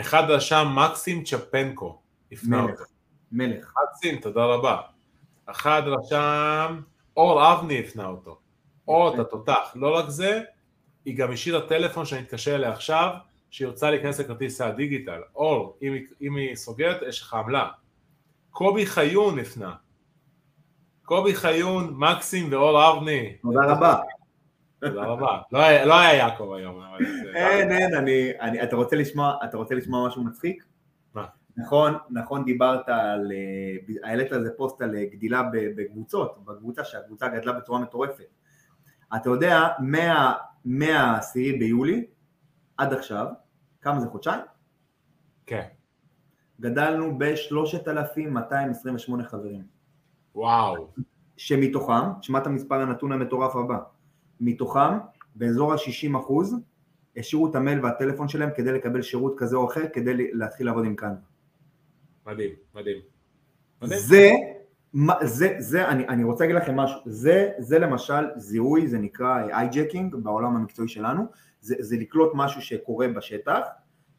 אחד רשם מקסים צ'פנקו, אותו. מלך. מקסים, תודה רבה. אחד רשם אור אבני הפנה אותו. אור, אתה תותח. לא רק זה, היא גם השאירה טלפון שאני אתקשר אליה עכשיו, שהיא רוצה להיכנס לכרטיס הדיגיטל. אור, אם, אם היא סוגרת, יש לך עמלה. קובי חיון הפנה. קובי חיון, מקסים ואור אבני. תודה רבה. תודה רבה. לא היה, לא היה יעקב היום. אין, אין, אני, אני, אתה רוצה לשמוע, אתה רוצה לשמוע משהו מצחיק? מה? נכון, נכון דיברת על, אה, העלית איזה פוסט על אה, גדילה בקבוצות, בקבוצה שהקבוצה גדלה בצורה מטורפת. אתה יודע, מה-10 ביולי עד עכשיו, כמה זה חודשיים? כן. גדלנו ב-3,228 חברים. וואו. שמתוכם, שמע את המספר הנתון המטורף הבא, מתוכם באזור ה-60 אחוז השאירו את המייל והטלפון שלהם כדי לקבל שירות כזה או אחר כדי להתחיל לעבוד עם כאן. מדהים, מדהים. מדהים. זה, זה, זה, אני, אני רוצה להגיד לכם משהו, זה, זה למשל זיהוי, זה נקרא hijacking בעולם המקצועי שלנו, זה, זה לקלוט משהו שקורה בשטח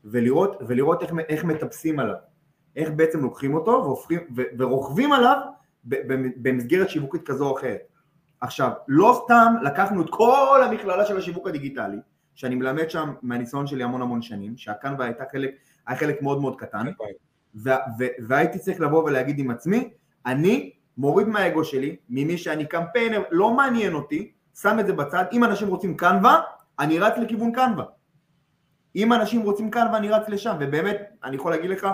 ולראות, ולראות איך, איך מטפסים עליו, איך בעצם לוקחים אותו והופכים, ורוכבים עליו במסגרת שיווקית כזו או אחרת. עכשיו, לא סתם לקחנו את כל המכללה של השיווק הדיגיטלי, שאני מלמד שם מהניסיון שלי המון המון שנים, שהקנבה הייתה חלק, היה חלק מאוד מאוד קטן, והייתי צריך לבוא ולהגיד עם עצמי, אני מוריד מהאגו שלי, ממי שאני קמפיינר, לא מעניין אותי, שם את זה בצד, אם אנשים רוצים קנבה, אני רץ לכיוון קנבה. אם אנשים רוצים קנבה, אני רץ לשם, ובאמת, אני יכול להגיד לך,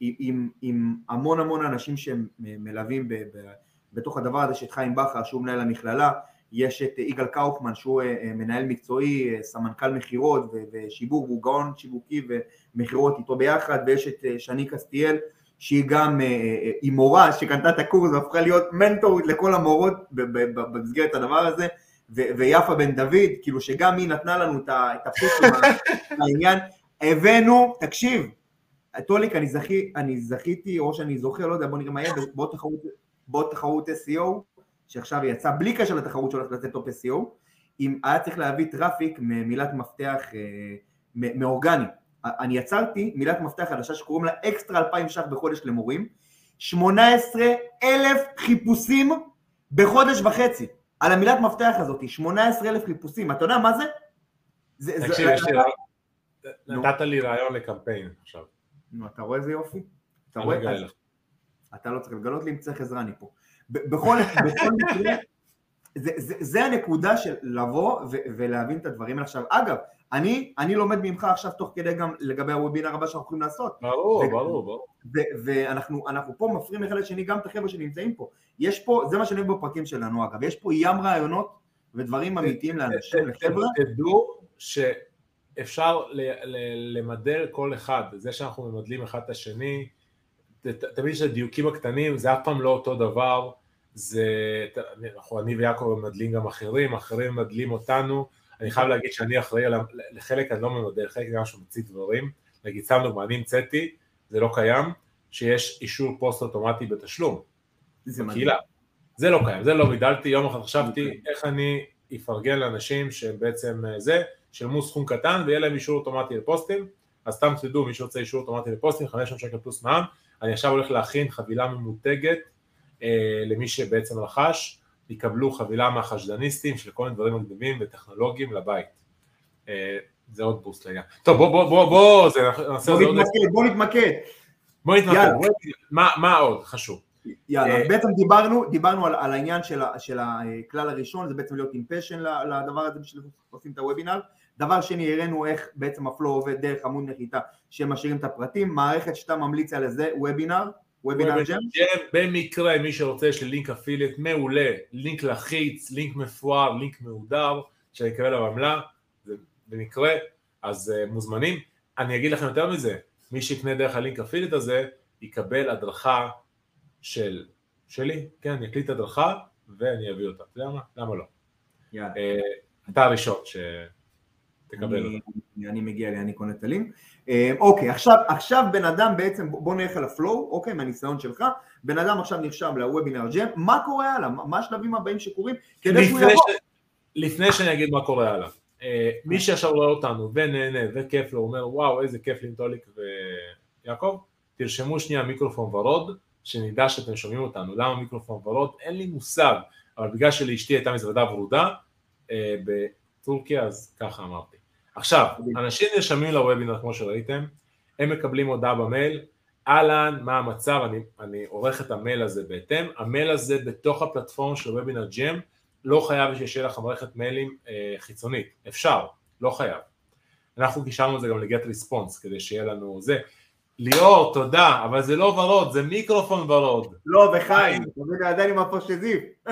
עם, עם המון המון אנשים שמלווים ב, ב, בתוך הדבר הזה, שאת חיים בכר שהוא מנהל המכללה, יש את יגאל קאופמן שהוא אה, אה, מנהל מקצועי, אה, סמנכ"ל מכירות ושיווק, הוא גאון שיווקי ומכירות איתו ביחד, ויש את שני קסטיאל שהיא גם, היא מורה שקנתה את הקורס והפכה להיות מנטורית לכל המורות במסגרת הדבר הזה, ויפה בן דוד, כאילו שגם היא נתנה לנו את הפוש העניין, הבאנו, תקשיב, טוליק, אני, זכי, אני זכיתי, או שאני זוכר, לא יודע, בוא נראה מה יהיה, בעוד תחרות, בעוד תחרות SEO, שעכשיו יצא בלי קשר לתחרות שהולכת לצאת Top SEO, אם היה צריך להביא traffic ממילת מפתח אה, מאורגני. אני יצרתי מילת מפתח חדשה שקוראים לה אקסטרה 2,000 ש"ח בחודש למורים, 18 אלף חיפושים בחודש וחצי על המילת מפתח הזאת, 18 אלף חיפושים, אתה יודע מה זה? תקשיב, יש לי... נתת לי רעיון לקמפיין עכשיו. נו, אתה רואה איזה יופי? אתה רואה? אתה לא צריך לגלות לי אם צריך עזרה, אני פה. בכל מקרה, זה, זה, זה הנקודה של לבוא ו, ולהבין את הדברים האלה עכשיו. אגב, אני, אני לומד ממך עכשיו תוך כדי גם לגבי הוובינר הבא שאנחנו יכולים לעשות. ברור, ברור, ברור. ואנחנו אנחנו פה מפריעים אחד לשני גם את החבר'ה שנמצאים פה. יש פה, זה מה שאני אוהב בפרקים שלנו אגב, יש פה ים רעיונות ודברים אמיתיים לאנשים, לחבר'ה. תדעו שאפשר למדל כל אחד, זה שאנחנו ממדלים אחד את השני, תמיד יש את הדיוקים הקטנים, זה אף פעם לא אותו דבר, זה, אנחנו, אני ויעקב ממדלים גם אחרים, אחרים ממדלים אותנו, אני חייב להגיד שאני אחראי על, לחלק אני לא ממדל, חלק גם שמוציא דברים, נגיד סתם דוגמא, אני המצאתי, זה לא קיים, שיש אישור פוסט אוטומטי בתשלום, זה מדהים. בקהילה. זה לא קיים, זה לא בידלתי, יום אחד אוקיי. חשבתי איך אני אפרגן לאנשים שהם בעצם אה, זה, שלמו סכום קטן ויהיה להם אישור אוטומטי לפוסטים, אז סתם תדעו, מי שרוצה אישור אוטומטי לפוסטים, 500 שקל פלוס מע"מ, אני עכשיו הולך להכין חבילה ממותגת אה, למי שבעצם רכש, יקבלו חבילה מהחשדניסטים של כל מיני דברים מגניבים וטכנולוגיים לבית. אה, זה עוד בוסט לעניין. טוב בוא בוא בוא בוא, זה, נעשה בוא זה עוד נתמקד, בוא נתמקד. בוא נתמקד. מה, מה עוד חשוב? יאללה, אה, בעצם דיברנו, דיברנו על, על העניין של, של הכלל הראשון, זה בעצם להיות עם passion לדבר הזה בשביל עושים את הוובינר. דבר שני, הראינו איך בעצם ה flow עובד דרך עמוד נחיתה שמשאירים את הפרטים. מערכת שאתה ממליץ על זה, וובינר, WebinarJam. במקרה מי שרוצה יש לי לינק affiliate מעולה, לינק לחיץ, לינק מפואר, לינק מהודר, שאני אקבל עליו עמלה, במקרה, אז uh, מוזמנים. אני אגיד לכם יותר מזה, מי שיקנה דרך הלינק affiliate הזה, יקבל הדרכה של, שלי, כן, אני אקליט הדרכה ואני אביא אותה, אתה יודע מה? למה לא? יאללה. Uh, אתה הראשון שתקבל אותה. אני, אני מגיע לי, אני קונה הלינק. אה, אוקיי, עכשיו, עכשיו בן אדם בעצם, בוא נלך על ה flow, אוקיי, מהניסיון שלך, בן אדם עכשיו נרשם ל WebinarJam, מה קורה הלאה? מה השלבים הבאים שקורים? כדי שהוא יבוא. ש... לפני שאני אגיד מה קורה הלאה, אה, מי שעכשיו רואה אותנו ונהנה וכיף לו, אומר וואו איזה כיף לי עם טוליק ויעקב, תרשמו שנייה מיקרופון ורוד, שנדע שאתם שומעים אותנו, למה מיקרופון ורוד? אין לי מושג, אבל בגלל שלאשתי הייתה מזוודה ורודה אה, בטורקיה אז ככה אמרתי. עכשיו, אנשים נרשמים לוובינר כמו שראיתם, הם מקבלים הודעה במייל, אהלן, מה המצב, אני, אני עורך את המייל הזה בהתאם, המייל הזה בתוך הפלטפורמה של וובינר ג'ם, לא חייב שיהיה לך מערכת מיילים אה, חיצונית, אפשר, לא חייב. אנחנו קישרנו את זה גם לגט ריספונס כדי שיהיה לנו זה. ליאור, תודה, אבל זה לא ורוד, זה מיקרופון ורוד. לא, וחיים, מבין, עדיין עם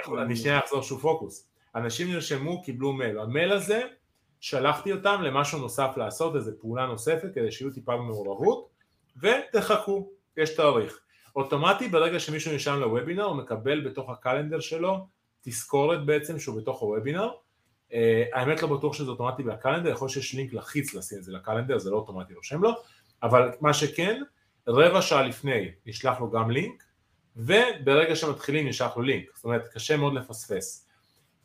יכול, אני שנייה אחזור שוב פוקוס. אנשים נרשמו, קיבלו מייל. המייל הזה, שלחתי אותם למשהו נוסף לעשות, איזו פעולה נוספת, כדי שיהיו טיפה במעורבות, ותחכו, יש תאריך. אוטומטי, ברגע שמישהו נרשם לוובינר, הוא מקבל בתוך הקלנדר שלו תזכורת בעצם שהוא בתוך הוובינר. Uh, האמת לא בטוח שזה אוטומטי בקלנדר, יכול להיות שיש לינק לחיץ לשים את זה לקלנדר, זה לא אוטומטי רושם לו, אבל מה שכן, רבע שעה לפני נשלח לו גם לינק, וברגע שמתחילים נשלח לו לינק, זאת אומרת קשה מאוד לפספס.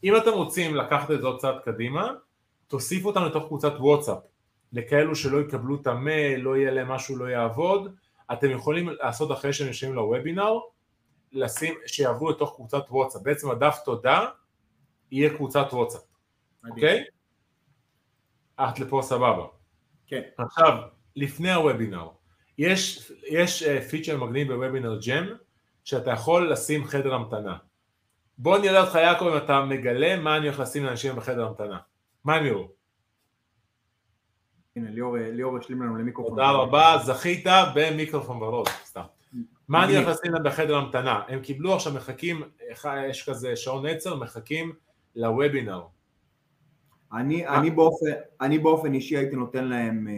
אם אתם רוצים לקחת את זה עוד צעד קדימה, תוסיפו אותם לתוך קבוצת וואטסאפ, לכאלו שלא יקבלו את המייל, לא יהיה להם משהו, לא יעבוד, אתם יכולים לעשות אחרי שהם יושבים לוובינר, לשים, שיעברו לתוך קבוצת וואטסאפ, בעצם הדף תודה יהיה קבוצת וואטסאפ, אוקיי? את לפה סבבה. כן. עכשיו, לפני הוובינר, יש, יש פיצ'ר מגניב בוובינר ג'ם, שאתה יכול לשים חדר המתנה. בוא נראה אותך יעקב אם אתה מגלה מה אני הולך לשים לאנשים בחדר המתנה. מה הם יראו? הנה, ליאור, ליאור השלים לנו למיקרופון. תודה רבה, זכית במיקרופון ורוד, סתם. מה אני הולך לשים להם בחדר המתנה? הם קיבלו עכשיו מחכים, יש כזה שעון עצר, מחכים לוובינר. אני, אני, באופן, אני באופן אישי הייתי נותן להם אה,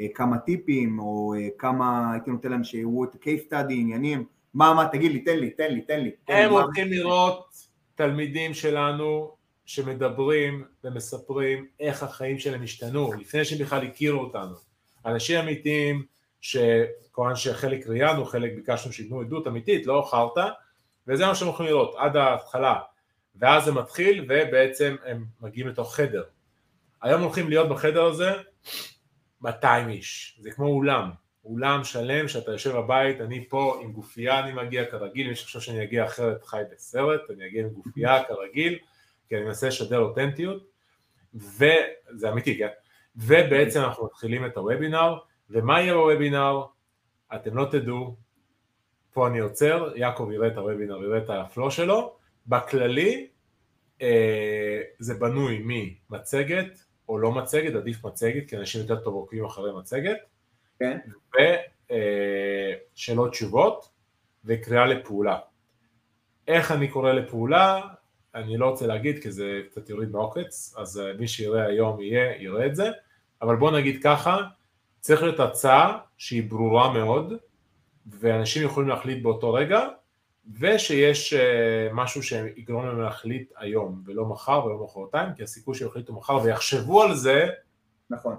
אה, כמה טיפים, או אה, כמה, הייתי נותן להם שיראו את ה-case study, עניינים. מה, מה, תגיד לי, תן לי, תן לי, תן לי. תן הם מה- הולכים לראות תלמידים שלנו שמדברים ומספרים איך החיים שלהם השתנו, לפני שהם בכלל הכירו אותנו. אנשים אמיתיים, שכמובן שחלק ראיינו, חלק ביקשנו שייתנו עדות אמיתית, לא חרטא, וזה מה שהם הולכים לראות עד ההתחלה. ואז זה מתחיל, ובעצם הם מגיעים לתוך חדר. היום הולכים להיות בחדר הזה 200 איש, זה כמו אולם, אולם שלם שאתה יושב בבית, אני פה עם גופייה אני מגיע כרגיל, מי שחושב שאני אגיע אחרת חי בסרט, אני אגיע עם גופייה כרגיל, כי אני מנסה לשדר אותנטיות, וזה אמיתי, כן? ובעצם אנחנו מתחילים את הוובינר, ומה יהיה בוובינר? אתם לא תדעו, פה אני עוצר, יעקב יראה את הוובינר, יראה את הפלו שלו, בכללי אה, זה בנוי ממצגת או לא מצגת, עדיף מצגת, כי אנשים יותר טוב עוקבים אחרי מצגת, כן. ושאלות אה, תשובות וקריאה לפעולה. איך אני קורא לפעולה, אני לא רוצה להגיד כי זה קצת יוריד בעוקץ, אז אה, מי שיראה היום יהיה, יראה את זה, אבל בוא נגיד ככה, צריך להיות הצעה שהיא ברורה מאוד, ואנשים יכולים להחליט באותו רגע, ושיש uh, משהו שיגרום להם להחליט היום, ולא מחר ולא מחרתיים, כי הסיכוי שהם יחליטו מחר ויחשבו על זה, נכון.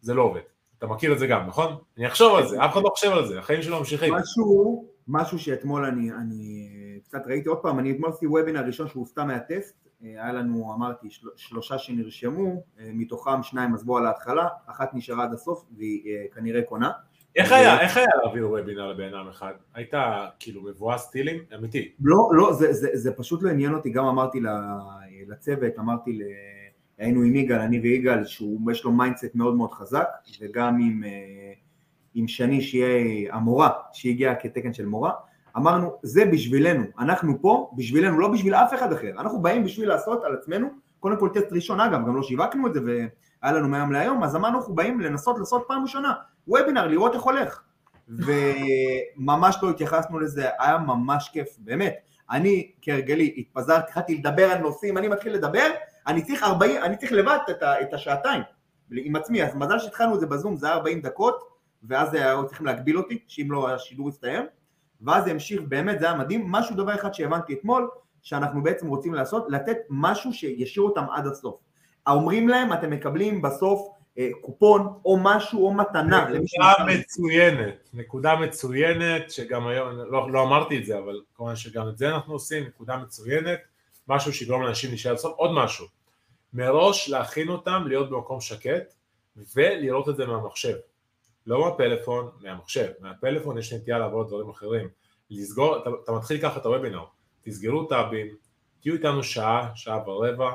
זה לא עובד. אתה מכיר את זה גם, נכון? אני אחשוב על זה, אף אחד לא חושב על זה, החיים שלו ממשיכים. משהו, משהו שאתמול אני, אני קצת ראיתי עוד פעם, אני אתמול עשיתי וובינר ראשון שהוא סתם מהטסט, אה, היה לנו, אמרתי, של, שלושה שנרשמו, אה, מתוכם שניים עזבו על ההתחלה, אחת נשארה עד הסוף והיא כנראה קונה. איך היה, איך היה להעביר וובינר לבן אדם אחד? היית כאילו מבואס טילים? אמיתי. לא, לא, זה, זה, זה פשוט לא עניין אותי, גם אמרתי לצוות, אמרתי, ל... היינו עם יגאל, אני ויגאל, שיש לו mindset מאוד מאוד חזק, וגם עם, אה, עם שני שיהיה המורה, שהגיעה כתקן של מורה, אמרנו, זה בשבילנו, אנחנו פה בשבילנו, לא בשביל אף אחד אחר, אנחנו באים בשביל לעשות על עצמנו, קודם כל טסט ראשון, אגב, גם לא שיווקנו את זה והיה לנו מהיום להיום, אז אמרנו, אנחנו באים לנסות לעשות פעם ראשונה, וובינר, לראות איך הולך. וממש לא התייחסנו לזה, היה ממש כיף, באמת. אני כהרגלי התפזרתי, התחלתי לדבר על נושאים, אני מתחיל לדבר, אני צריך 40, אני צריך לבד את, את השעתיים. עם עצמי, אז מזל שהתחלנו את זה בזום, זה היה 40 דקות, ואז היו צריכים להגביל אותי, שאם לא השידור יסתיים, ואז זה המשיך, באמת זה היה מדהים, משהו דבר אחד שהבנתי אתמול, שאנחנו בעצם רוצים לעשות, לתת משהו שישאיר אותם עד הסוף. אומרים להם, אתם מקבלים בסוף אה, קופון או משהו או מתנה. נקודה מצוינת, נקודה מצוינת שגם היום, לא, לא אמרתי את זה אבל כמובן שגם את זה אנחנו עושים, נקודה מצוינת, משהו שיגרום לאנשים להישאר לסוף, עוד משהו, מראש להכין אותם להיות במקום שקט ולראות את זה מהמחשב, לא מהפלאפון, מהמחשב, מהפלאפון יש נטייה לעבוד דברים אחרים, לסגור, אתה, אתה מתחיל ככה את הוובינר, תסגרו טאבים, תהיו איתנו שעה, שעה ורבע,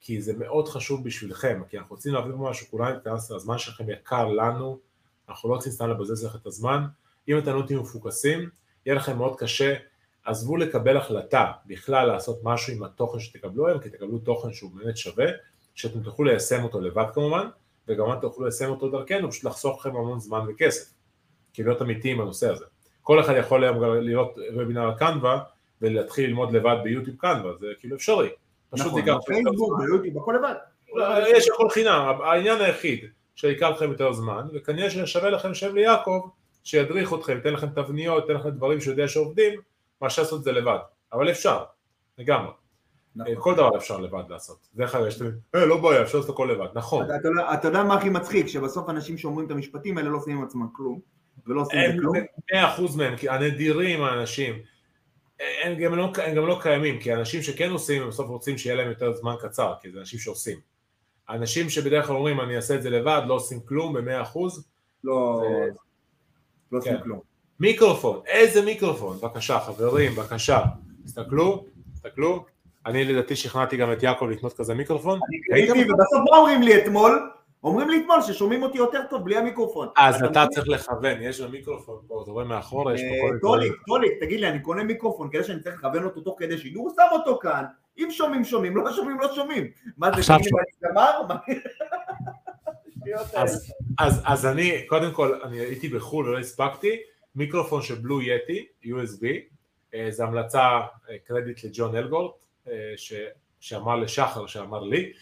כי זה מאוד חשוב בשבילכם, כי אנחנו רוצים להעביר משהו, כולנו התכנסנו, הזמן שלכם יקר לנו, אנחנו לא רוצים סתם לבזז לך את הזמן, אם אתם לא תהיו מפוקסים, יהיה לכם מאוד קשה, עזבו לקבל החלטה בכלל לעשות משהו עם התוכן שתקבלו היום, כי תקבלו תוכן שהוא באמת שווה, שאתם תוכלו ליישם אותו לבד כמובן, וגם אתם תוכלו ליישם אותו דרכנו, פשוט לחסוך לכם המון זמן וכסף, כי להיות אמיתיים בנושא הזה. כל אחד יכול היום להיות וובינר על קנווה ולהתחיל ללמוד לבד ביוטיוב קנווה, זה כאילו אפשרי. פשוט נכון, בפייסבוק, ביוטיוב, הכל לבד. יש הכל חינם, העניין היחיד שיקח לכם יותר זמן, וכנראה ששווה לכם לשב ליעקב, שידריך אתכם, ייתן לכם תבניות, ייתן לכם דברים שהוא יודע שעובדים, מאשר לעשות את זה לבד. אבל אפשר, לגמרי. נכון. כל דבר אפשר לבד לעשות. דרך אגב, יש אה, לא בעיה, אפשר לעשות הכל לבד. נכון. אתה יודע מה הכי מצחיק? שבסוף אנשים שאומרים את המשפטים האלה לא עושים עם עצמם כלום, ולא עושים את זה כלום. מאה אחוז מהם, כי הנדירים האנשים. הם גם, לא, הם גם לא קיימים, כי אנשים שכן עושים, הם בסוף רוצים שיהיה להם יותר זמן קצר, כי זה אנשים שעושים. אנשים שבדרך כלל אומרים, אני אעשה את זה לבד, לא עושים כלום במאה אחוז. לא, זה... לא עושים כן. כלום. מיקרופון, איזה מיקרופון? בבקשה, חברים, בבקשה. תסתכלו, תסתכלו. אני לדעתי שכנעתי גם את יעקב לקנות כזה מיקרופון. אני קניתי, ובסוף מה אומרים לי אתמול? אומרים לי אתמול ששומעים אותי יותר טוב בלי המיקרופון. אז אתה צריך לכוון, יש לו מיקרופון פה, אתה רואה מאחורה, יש פה כל מיני... טוליק, טוליק, תגיד לי, אני קונה מיקרופון כדי שאני צריך לכוון אותו תוך כדי שידור, שם אותו כאן, אם שומעים שומעים, לא שומעים לא שומעים. מה זה, לי מה אז אני, קודם כל, אני הייתי בחו"ל ולא הספקתי, מיקרופון של בלו יטי, USB, זה המלצה, קרדיט לג'ון אלגורט, שאמר לשחר, שאמר לי,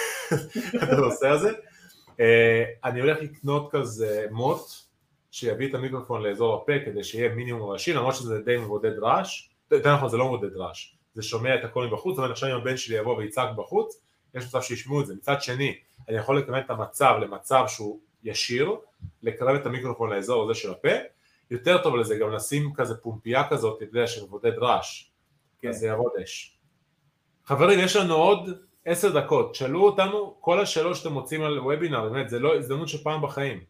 את הנושא הזה. אה, אני הולך לקנות כזה מוט שיביא את המיקרופון לאזור הפה כדי שיהיה מינימום ראשי למרות שזה די מבודד רעש, יותר נכון זה לא מבודד רעש, זה שומע את הכל מבחוץ, אומרת עכשיו אם הבן שלי יבוא ויצעק בחוץ, יש מצב שישמעו את זה, מצד שני אני יכול לקבל את המצב למצב שהוא ישיר, לקרב את המיקרופון לאזור הזה של הפה, יותר טוב לזה גם לשים כזה פומפייה כזאת, אתה יודע, שמבודד רעש, כן. אז זה יעבוד אש. חברים, יש לנו עוד עשר דקות, שאלו אותנו כל השאלות שאתם מוצאים על וובינר, באמת, זה לא הזדמנות של פעם בחיים.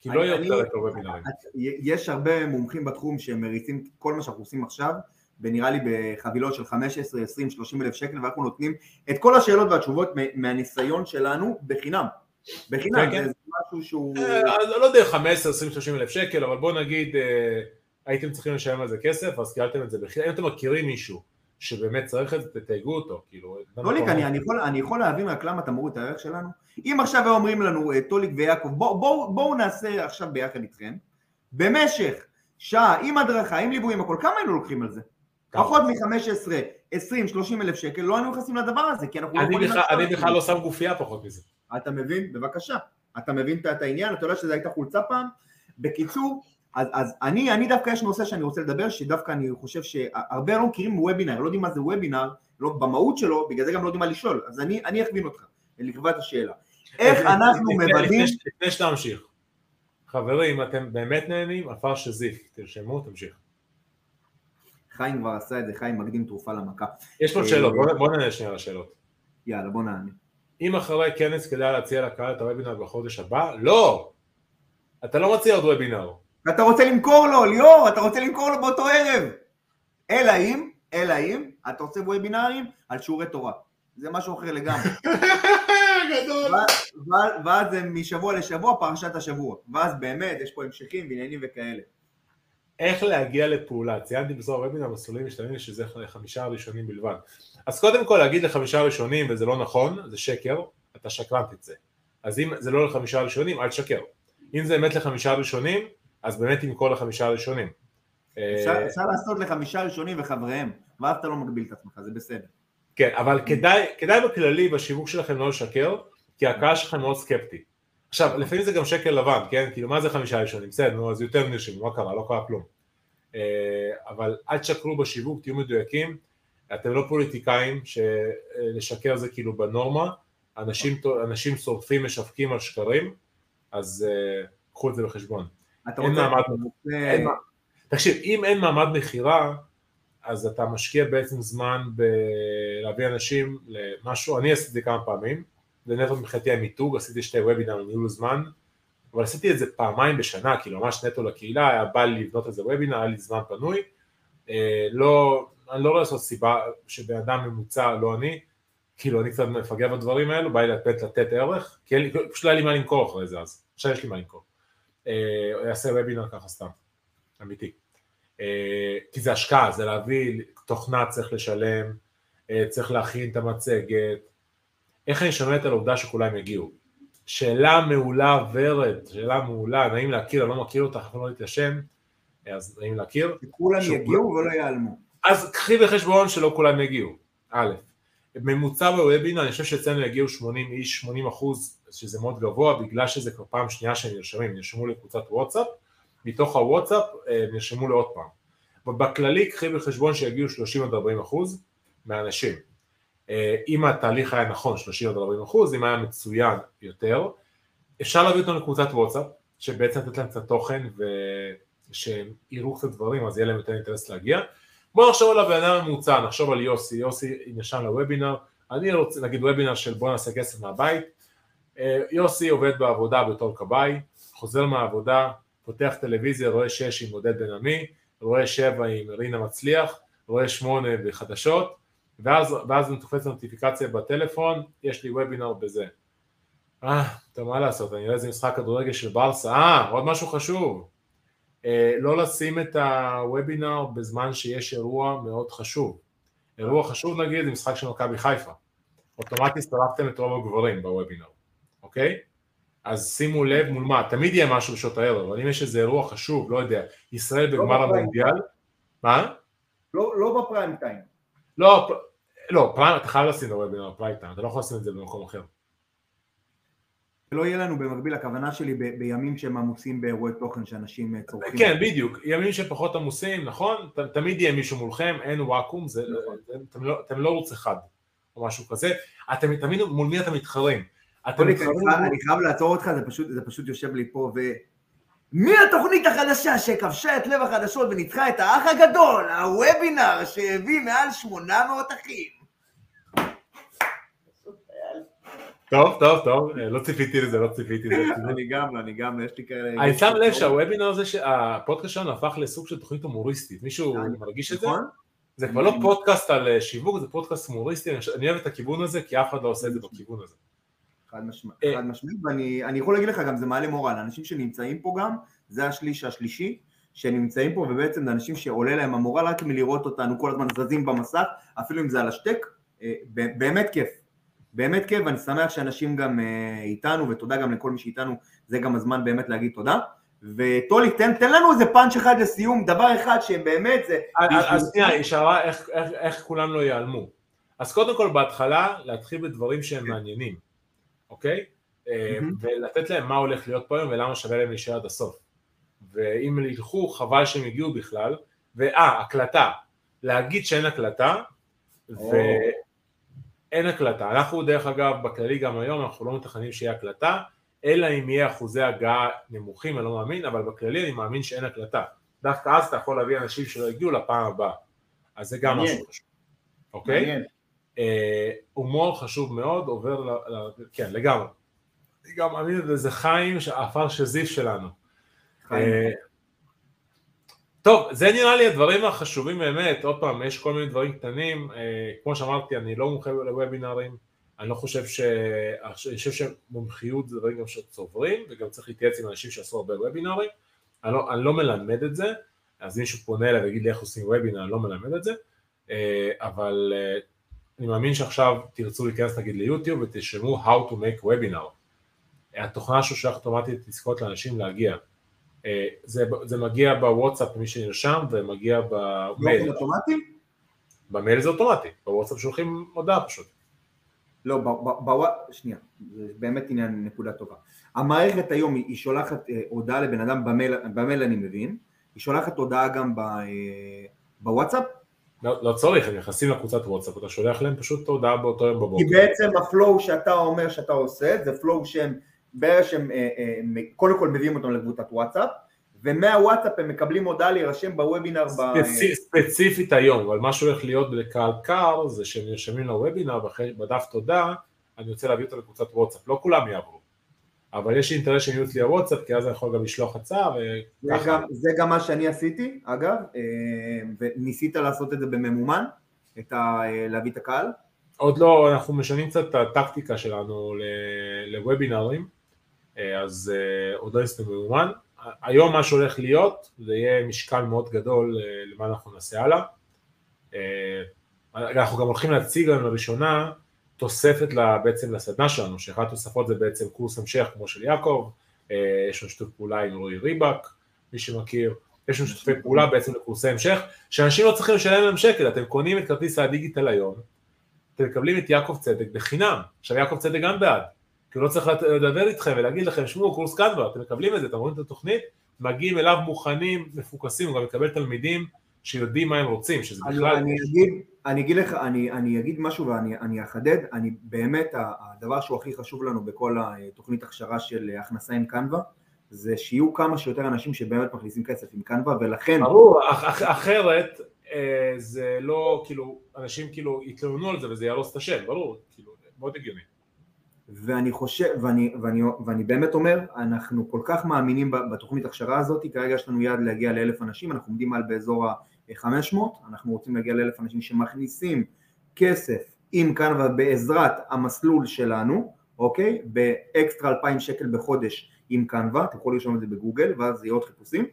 כי לא יהיה יותר את הוובינרים. יש הרבה מומחים בתחום שמריצים כל מה שאנחנו עושים עכשיו, ונראה לי בחבילות של 15, 20, 30 אלף שקל, ואנחנו נותנים את כל השאלות והתשובות מהניסיון שלנו בחינם. בחינם, כן, כן. זה משהו שהוא... אה, לא יודע, 15, 20, 30 אלף שקל, אבל בוא נגיד הייתם צריכים לשלם על זה כסף, אז קיבלתם את זה בחינם, אם אתם מכירים מישהו שבאמת צריך את זה, תתייגו אותו, כאילו... טוליק, אני, אני, יכול, אני יכול להבין רק למה אתה מוריד את הערך שלנו? אם עכשיו היו אומרים לנו, אה, טוליק ויעקב, בואו בוא, בוא נעשה עכשיו ביחד איתכם, במשך שעה, עם הדרכה, עם ליווי, עם הכל, כמה היינו לוקחים על זה? פחות מ-15, 20, 30 אלף שקל, לא היינו נכנסים לדבר הזה, כי אנחנו לא אני יכולים... בכלל לא שם גופייה פחות מזה. אתה מבין? בבקשה. אתה מבין את- העניין? אתה יודע שזה הייתה חולצה פעם? בקיצור, אז, אז אני, אני דווקא יש נושא שאני רוצה לדבר, שדווקא אני חושב שהרבה לא מכירים וובינר, לא יודעים מה זה וובינר, לא במהות שלו, בגלל זה גם לא יודעים מה לשאול. אז אני, אני אכווין אותך, לקבוע את השאלה. איך אנחנו מוודאים... לפני- שאתה ממשיך. חברים, אתם באמת נהנים? עפר שזיף, תרשמו, תמשיך. חיים כבר עשה את זה, חיים מקדים תרופה למכה. יש פה אה, שאלות, בוא נענה שנייה לשאלות. יאללה, בוא נענה. אם אחרי כנס כדאי להציע לקהל את הוובינר בחודש הבא? לא! אתה לא מציע עוד וובינר. אתה רוצה למכור לו, ליאור, אתה רוצה למכור לו באותו ערב. אלא אם, אלא אם, אתה עושה וובינרים על שיעורי תורה. זה משהו אחר לגמרי. גדול. ואז- זה משבוע לשבוע פרשת השבוע, ואז באמת יש פה המשכים ועניינים וכאלה. איך להגיע לפעולה? ציינתי בסוף הוובינר מסלולים משתנים שזה לחמישה הראשונים בלבד. אז קודם כל להגיד לחמישה הראשונים וזה לא נכון, זה שקר, אתה שקרן תצא. אז אם זה לא לחמישה הראשונים, אל תשקר. אם זה באמת לחמישה הראשונים, אז באמת תמכור לחמישה הראשונים. אפשר אה, אפשר לעשות לחמישה ראשונים וחבריהם, ואז אתה לא מגביל את עצמך, זה בסדר. כן, אבל כדאי, כדאי בכללי בשיווק שלכם לא לשקר, כי הקהל שלכם מאוד סקפטי. עכשיו, לפעמים זה גם שקל לבן, כן? כאילו, מה זה חמישה ראשונים? בסדר, נו, אז יותר נרשמו, מה קרה? לא קרה כלום. אה, אבל אל תשקרו בשיווק, תהיו מדויקים. אתם לא פוליטיקאים, שלשקר זה כאילו בנורמה. אנשים, אנשים שורפים, משווקים על שקרים, אז אה, קחו את זה בחשבון. אתה אין רוצה... מעמד. אין תקשיב, אם אין מעמד מכירה, אז אתה משקיע בעצם זמן בלהביא אנשים למשהו, אני עשיתי כמה פעמים, זה נטו מבחינתי המיתוג, עשיתי שתי וובינר לניהול זמן, אבל עשיתי את זה פעמיים בשנה, כאילו ממש נטו לקהילה, היה בא לי לבנות איזה וובינר, היה לי זמן פנוי, אה, לא, אני לא רואה לעשות סיבה שבן אדם ממוצע, לא אני, כאילו אני קצת מפגר בדברים האלו, בא לי לתת, לתת ערך, כי אין לי, פשוט לא היה לי מה למכור אחרי זה אז, עכשיו יש לי מה למכור. אה, אעשה וובינר ככה סתם, אמיתי. אה, כי זה השקעה, זה להביא, תוכנה צריך לשלם, אה, צריך להכין את המצגת. איך אני שומע את העובדה שכולם יגיעו? שאלה מעולה ורד, שאלה מעולה, נעים להכיר, אני לא מכיר אותך, פעם לא להתיישם, אז נעים להכיר. שכולם יגיעו ולא ייעלמו. אז קחי בחשבון שלא כולם יגיעו, א', ממוצע בוובינר, אני חושב שאצלנו יגיעו 80 איש, 80 אחוז, שזה מאוד גבוה, בגלל שזה כבר פעם שנייה שהם נרשמים, נרשמו לקבוצת וואטסאפ, מתוך הוואטסאפ נרשמו לעוד פעם. ובכללי קחי בחשבון שיגיעו 30 עד 40 אחוז מהאנשים. אה, אם התהליך היה נכון, 30 עד 40 אחוז, אם היה מצוין יותר, אפשר להביא אותם לקבוצת וואטסאפ, שבעצם לתת להם קצת תוכן ושהם יראו קצת דברים, אז יהיה להם יותר אינטרס להגיע. בואו נחשוב על הבן אדם הממוצע, נחשוב על יוסי, יוסי נרשם לוובינר, אני רוצה, נגיד וובינר של בוא נעשה כסף מהבית, אה, יוסי עובד בעבודה בתור כבאי, חוזר מהעבודה, פותח טלוויזיה, רואה שש עם עודד בן עמי, רואה שבע עם רינה מצליח, רואה שמונה בחדשות, ואז, ואז הוא תופס נוטיפיקציה בטלפון, יש לי וובינר בזה. אה, טוב מה לעשות, אני רואה איזה משחק כדורגל של ברסה, אה, עוד משהו חשוב, אה, לא לשים את הוובינר בזמן שיש אירוע מאוד חשוב. אירוע חשוב נגיד זה משחק של מכבי חיפה. אוטומטית שרפתם את רוב הגברים בוובינר, אוקיי? אז שימו לב מול מה, תמיד יהיה משהו בשעות הערב, אבל אם יש איזה אירוע חשוב, לא יודע, ישראל בגמר בפריים המונדיאל, מה? לא, לא בפריים טיים. לא, לא, פריים, אתה חייב לשים בוובינר פריים טיים, אתה לא יכול לשים את זה במקום אחר. שלא יהיה לנו במקביל, הכוונה שלי ב- בימים שהם עמוסים באירועי תוכן שאנשים אה, צורכים. כן, בדיוק, ימים שפחות עמוסים, נכון? ת, תמיד יהיה מישהו מולכם, אין וואקום, זה, נכון. אתם, לא, אתם לא ערוץ אחד, או משהו כזה, אתם תמיד, מול מי אתם מתחרים? אתם מתחרים, אני חייב לעצור אותך, זה פשוט, זה פשוט יושב לי פה ו... מי התוכנית החדשה שכבשה את לב החדשות וניצחה את האח הגדול, הוובינר שהביא מעל 800 אחים? טוב, טוב, טוב, אה, לא ציפיתי לזה, לא ציפיתי לזה. אני גם לא, אני גם לא, יש לי כאלה... אני שם לב שהוובינר הזה, הפודקאסט שלנו הפך לסוג של תוכנית הומוריסטית, מישהו אני- מרגיש את זה? נכון? זה כבר לא פודקאסט על אה, שיווק, זה פודקאסט הומוריסטי, אני אוהב את הכיוון הזה, כי אף אחד לא עושה את זה בכיוון הזה. חד משמעית, אה. חד משמעית, ואני אני יכול להגיד לך גם, זה מעלה מורל, אנשים שנמצאים פה גם, זה השליש השלישי, שנמצאים פה, ובעצם זה אנשים שעולה להם המורל רק מלראות אותנו כל הזמן זזים במסך, אפילו אם זה על השטק, אה, באמת כיף. באמת כיף, ואני שמח שאנשים גם אה, איתנו, ותודה גם לכל מי שאיתנו, זה גם הזמן באמת להגיד תודה. וטולי, תן, תן לנו איזה פאנץ' אחד לסיום, דבר אחד שבאמת זה... אז שנייה, היא שאלה איך, איך, איך כולם לא ייעלמו. אז קודם כל בהתחלה להתחיל בדברים שהם מעניינים, אוקיי? Mm-hmm. ולתת להם מה הולך להיות פה היום ולמה שווה להם להישאר עד הסוף. ואם ילכו, חבל שהם הגיעו בכלל. ואה, הקלטה. להגיד שאין הקלטה, oh. ואין הקלטה. אנחנו דרך אגב, בכללי גם היום, אנחנו לא מתכננים שיהיה הקלטה, אלא אם יהיה אחוזי הגעה נמוכים, אני לא מאמין, אבל בכללי אני מאמין שאין הקלטה. דווקא אז אתה יכול להביא אנשים שלא הגיעו לפעם הבאה. אז זה גם משהו חשוב. אוקיי? אה, הומור חשוב מאוד, עובר, ל, ל, כן לגמרי. אני גם מאמין בזה חיים, עפר שזיף שלנו. אה, טוב, זה נראה לי הדברים החשובים באמת, עוד פעם, יש כל מיני דברים קטנים, אה, כמו שאמרתי, אני לא מומחה לוובינרים, אני לא חושב ש... אני חושב שמומחיות זה דברים גם שצוברים, וגם צריך להתייעץ עם אנשים שעשו הרבה וובינרים, אני לא, אני לא מלמד את זה, אז מישהו פונה אליי ויגיד לי איך עושים וובינר, אני לא מלמד את זה, אבל אני מאמין שעכשיו תרצו להיכנס נגיד ליוטיוב ותרשמו How to make webinar. התוכנה ששולחת אוטומטית לזכות לאנשים להגיע. אה, זה, זה מגיע בוואטסאפ למי שנרשם ומגיע במייל. לא אוטומטי? במייל זה אוטומטי, בוואטסאפ שולחים הודעה פשוט. לא, בוואטסאפ, שנייה, זה באמת עניין, נקודה טובה. המערכת היום היא שולחת אה, הודעה לבן אדם במייל, במייל אני מבין, היא שולחת הודעה גם אה, בוואטסאפ? לא, לא צריך, הם נכנסים לקבוצת וואטסאפ, אתה שולח להם פשוט הודעה באותו יום בבוקר. כי בעצם ה flow שאתה אומר שאתה עושה, זה flow שהם, בערך שהם אה, אה, קודם כל מביאים אותם לקבוצת וואטסאפ, ומהוואטסאפ הם מקבלים הודעה להירשם בוובינר. ספצ... ב... ספציפית היום, אבל מה שהולך להיות בקהל קר זה שהם נרשמים לוובינר, בדף תודה, אני רוצה להביא אותו לקבוצת וואטסאפ, לא כולם יעברו. אבל יש אינטרס שהם יהיו אצלי הוואטסאפ, כי אז אני יכול גם לשלוח הצעה וככה. זה גם, מה שאני עשיתי, אגב, אה, וניסית לעשות את זה בממומן, את ה, אה, להביא את הקהל? עוד לא, אנחנו משנים קצת את הטקטיקה שלנו לוובינרים, אה, אז עוד לא ניסינו בממומן. היום מה שהולך להיות, זה יהיה משקל מאוד גדול למה אנחנו נעשה הלאה. אנחנו גם הולכים להציג לנו לראשונה תוספת בעצם לסדנה שלנו, שאחת התוספות זה בעצם קורס המשך כמו של יעקב, אה, יש לנו שיתוף פעולה עם רועי ריבק, מי שמכיר, יש לנו שיתופי פעולה בעצם לקורסי המשך, שאנשים לא צריכים לשלם להם שקל, אתם קונים את כרטיס הדיגיטל היום, אתם מקבלים את יעקב צדק בחינם, עכשיו יעקב צדק גם בעד, כי הוא לא צריך לדבר איתכם ולהגיד לכם, שמעו, קורס קנבה, אתם מקבלים את זה, אתם רואים את התוכנית, מגיעים אליו מוכנים, מפוקסים, הוא גם מקבל תלמידים שיודעים מה הם רוצים, שזה בכלל... אני אגיד, אני אגיד לך, אני, אני אגיד משהו ואני אחדד, אני באמת, הדבר שהוא הכי חשוב לנו בכל התוכנית הכשרה של הכנסה עם קנבה, זה שיהיו כמה שיותר אנשים שבאמת מכניסים כסף עם קנבה, ולכן... ברור, אח, אחרת אה, זה לא, כאילו, אנשים כאילו יתלוננו על זה וזה יהרוס את השם, ברור, כאילו, מאוד הגיוני. ואני חושב, ואני, ואני, ואני באמת אומר, אנחנו כל כך מאמינים בתוכנית הכשרה הזאת, כרגע יש לנו יעד להגיע לאלף אנשים, אנחנו עומדים על באזור ה... 500, אנחנו רוצים להגיע לאלף אנשים שמכניסים כסף עם קנבה בעזרת המסלול שלנו, אוקיי? באקסטרה 2,000 שקל בחודש עם קנבה, אתם יכולים לרשום את זה בגוגל ואז יהיו עוד חיפושים.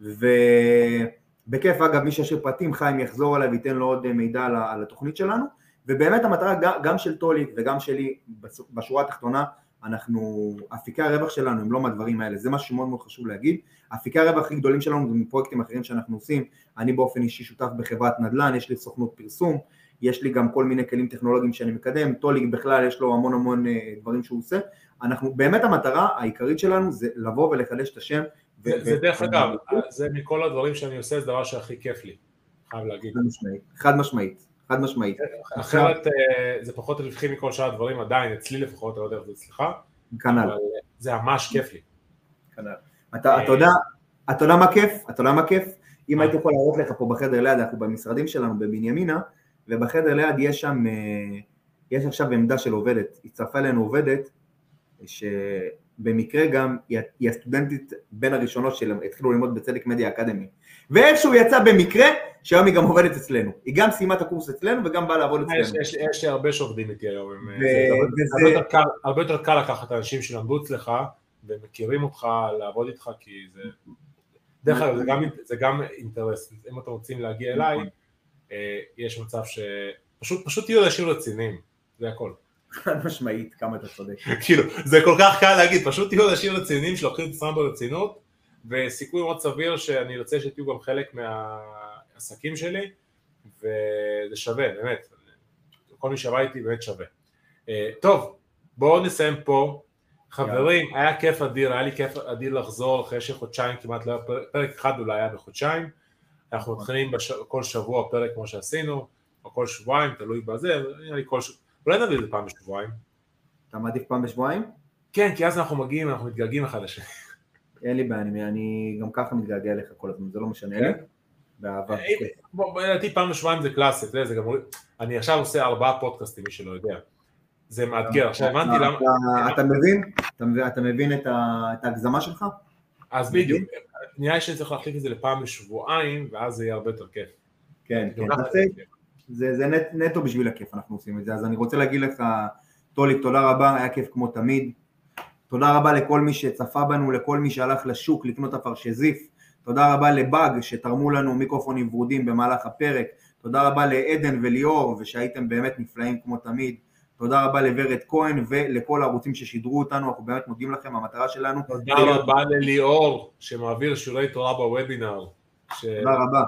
ובכיף אגב, מי שישאיר פרטים, חיים יחזור אליי וייתן לו עוד מידע על התוכנית שלנו. ובאמת המטרה גם של טוליק וגם שלי בשורה התחתונה אנחנו, אפיקי הרווח שלנו הם לא מהדברים האלה, זה משהו שמאוד מאוד חשוב להגיד, אפיקי הרווח הכי גדולים שלנו זה מפרויקטים אחרים שאנחנו עושים, אני באופן אישי שותף בחברת נדל"ן, יש לי סוכנות פרסום, יש לי גם כל מיני כלים טכנולוגיים שאני מקדם, טוליק בכלל יש לו המון המון אה, דברים שהוא עושה, אנחנו, באמת המטרה העיקרית שלנו זה לבוא ולחדש את השם. זה, ו- זה דרך אגב, זה מכל הדברים שאני עושה, זה דבר שהכי כיף לי, חייב להגיד. חד משמעית, חד משמעית. חד משמעית. אחרת אה, זה פחות רווחי מכל שאר הדברים עדיין, אצלי לפחות, אני לא יודע איך זה אצלך. כנ"ל. זה ממש כיף לי. כנ"ל. אתה יודע, אתה יודע מה כיף? אתה יודע מה כיף? אם הייתי יכול להראות לך פה בחדר ליד, אנחנו במשרדים שלנו בבנימינה, ובחדר ליד יש שם, אה, יש עכשיו עמדה של עובדת, הצטרפה אלינו עובדת, שבמקרה גם היא הסטודנטית בין הראשונות שהתחילו ללמוד בצדק מדיה אקדמי. ואיכשהו יצא במקרה שהיום היא גם עובדת אצלנו. היא גם סיימה את הקורס אצלנו וגם באה לעבוד אצלנו. יש, יש הרבה שעובדים איתי היום. ו... זה, וזה... הרבה, יותר קל, הרבה יותר קל לקחת אנשים שלמדו אצלך ומכירים אותך, לעבוד איתך, כי זה... דרך אגב, זה גם- זה גם אינטרס, אם אתם רוצים להגיע אליי, אה, יש מצב ש... פשוט, פשוט תהיו אנשים רציניים, זה הכל. חד משמעית, כמה אתה צודק. כאילו, זה כל כך קל להגיד, פשוט תהיו אנשים רציניים שלוקחים את עצמם ברצינות, וסיכוי מאוד סביר שאני רוצה שתהיו גם חלק מהעסקים שלי, וזה שווה, באמת, כל מי שבא איתי באמת שווה. אה, טוב, בואו נסיים פה. חברים, היה כיף אדיר, היה לי כיף אדיר לחזור אחרי שחודשיים כמעט, לא היה פרק, פרק אחד אולי היה בחודשיים. אנחנו מתחילים בש... כל שבוע פרק כמו שעשינו, או כל שבועיים, תלוי בזה, נראה לי כל שבוע, אולי נביא את זה פעם בשבועיים. אתה מעדיף פעם בשבועיים? כן, כי אז אנחנו מגיעים, אנחנו מתגעגעים אחד לשני. אין לי בעיה, אני- גם ככה מתגעגע אליך כל הזמן, זה לא משנה לי. באהבה. אה, לדעתי פעם בשבועיים זה קלאסי, זה גם... אני עכשיו עושה ארבעה פודקאסטים, מי שלא יודע. זה מאתגר. עכשיו הבנתי למה... אתה- מבין? אתה מבין- את ההגזמה שלך? אז בדיוק. נראה לי שאני צריך להחליף את זה לפעם בשבועיים, ואז זה יהיה הרבה יותר כיף. כן, כן. זה נטו בשביל הכיף אנחנו עושים את זה, אז אני רוצה להגיד לך, טוליק, תודה רבה, היה כיף כמו תמיד. תודה רבה לכל מי שצפה בנו, לכל מי שהלך לשוק לקנות אפרשזיף. תודה רבה לבאג שתרמו לנו מיקרופונים ורודים במהלך הפרק. תודה רבה לעדן וליאור, ושהייתם באמת נפלאים כמו תמיד. תודה רבה לוורד כהן ולכל הערוצים ששידרו אותנו, אנחנו באמת מודים לכם, המטרה שלנו. תודה רבה לליאור, שמעביר שיעורי תורה בוובינר. ש- תודה רבה.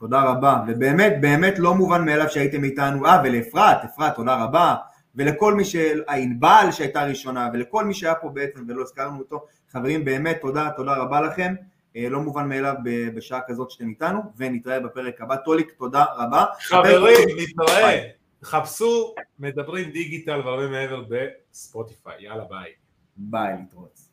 תודה רבה, ובאמת, באמת לא מובן מאליו שהייתם איתנו, אה, ולאפרת, אפרת, תודה רבה, ולכל מי ש... ענבל שהייתה ראשונה, ולכל מי שהיה פה בעצם ולא הזכרנו אותו, חברים, באמת תודה, תודה רבה לכם, אה, לא מובן מאליו בשעה כזאת שאתם איתנו, ונתראה בפרק הבא. טוליק, תודה רבה. חברים, נתראה. חפשו מדברים דיגיטל והרבה מעבר בספוטיפיי. יאללה ביי. ביי, להתראות.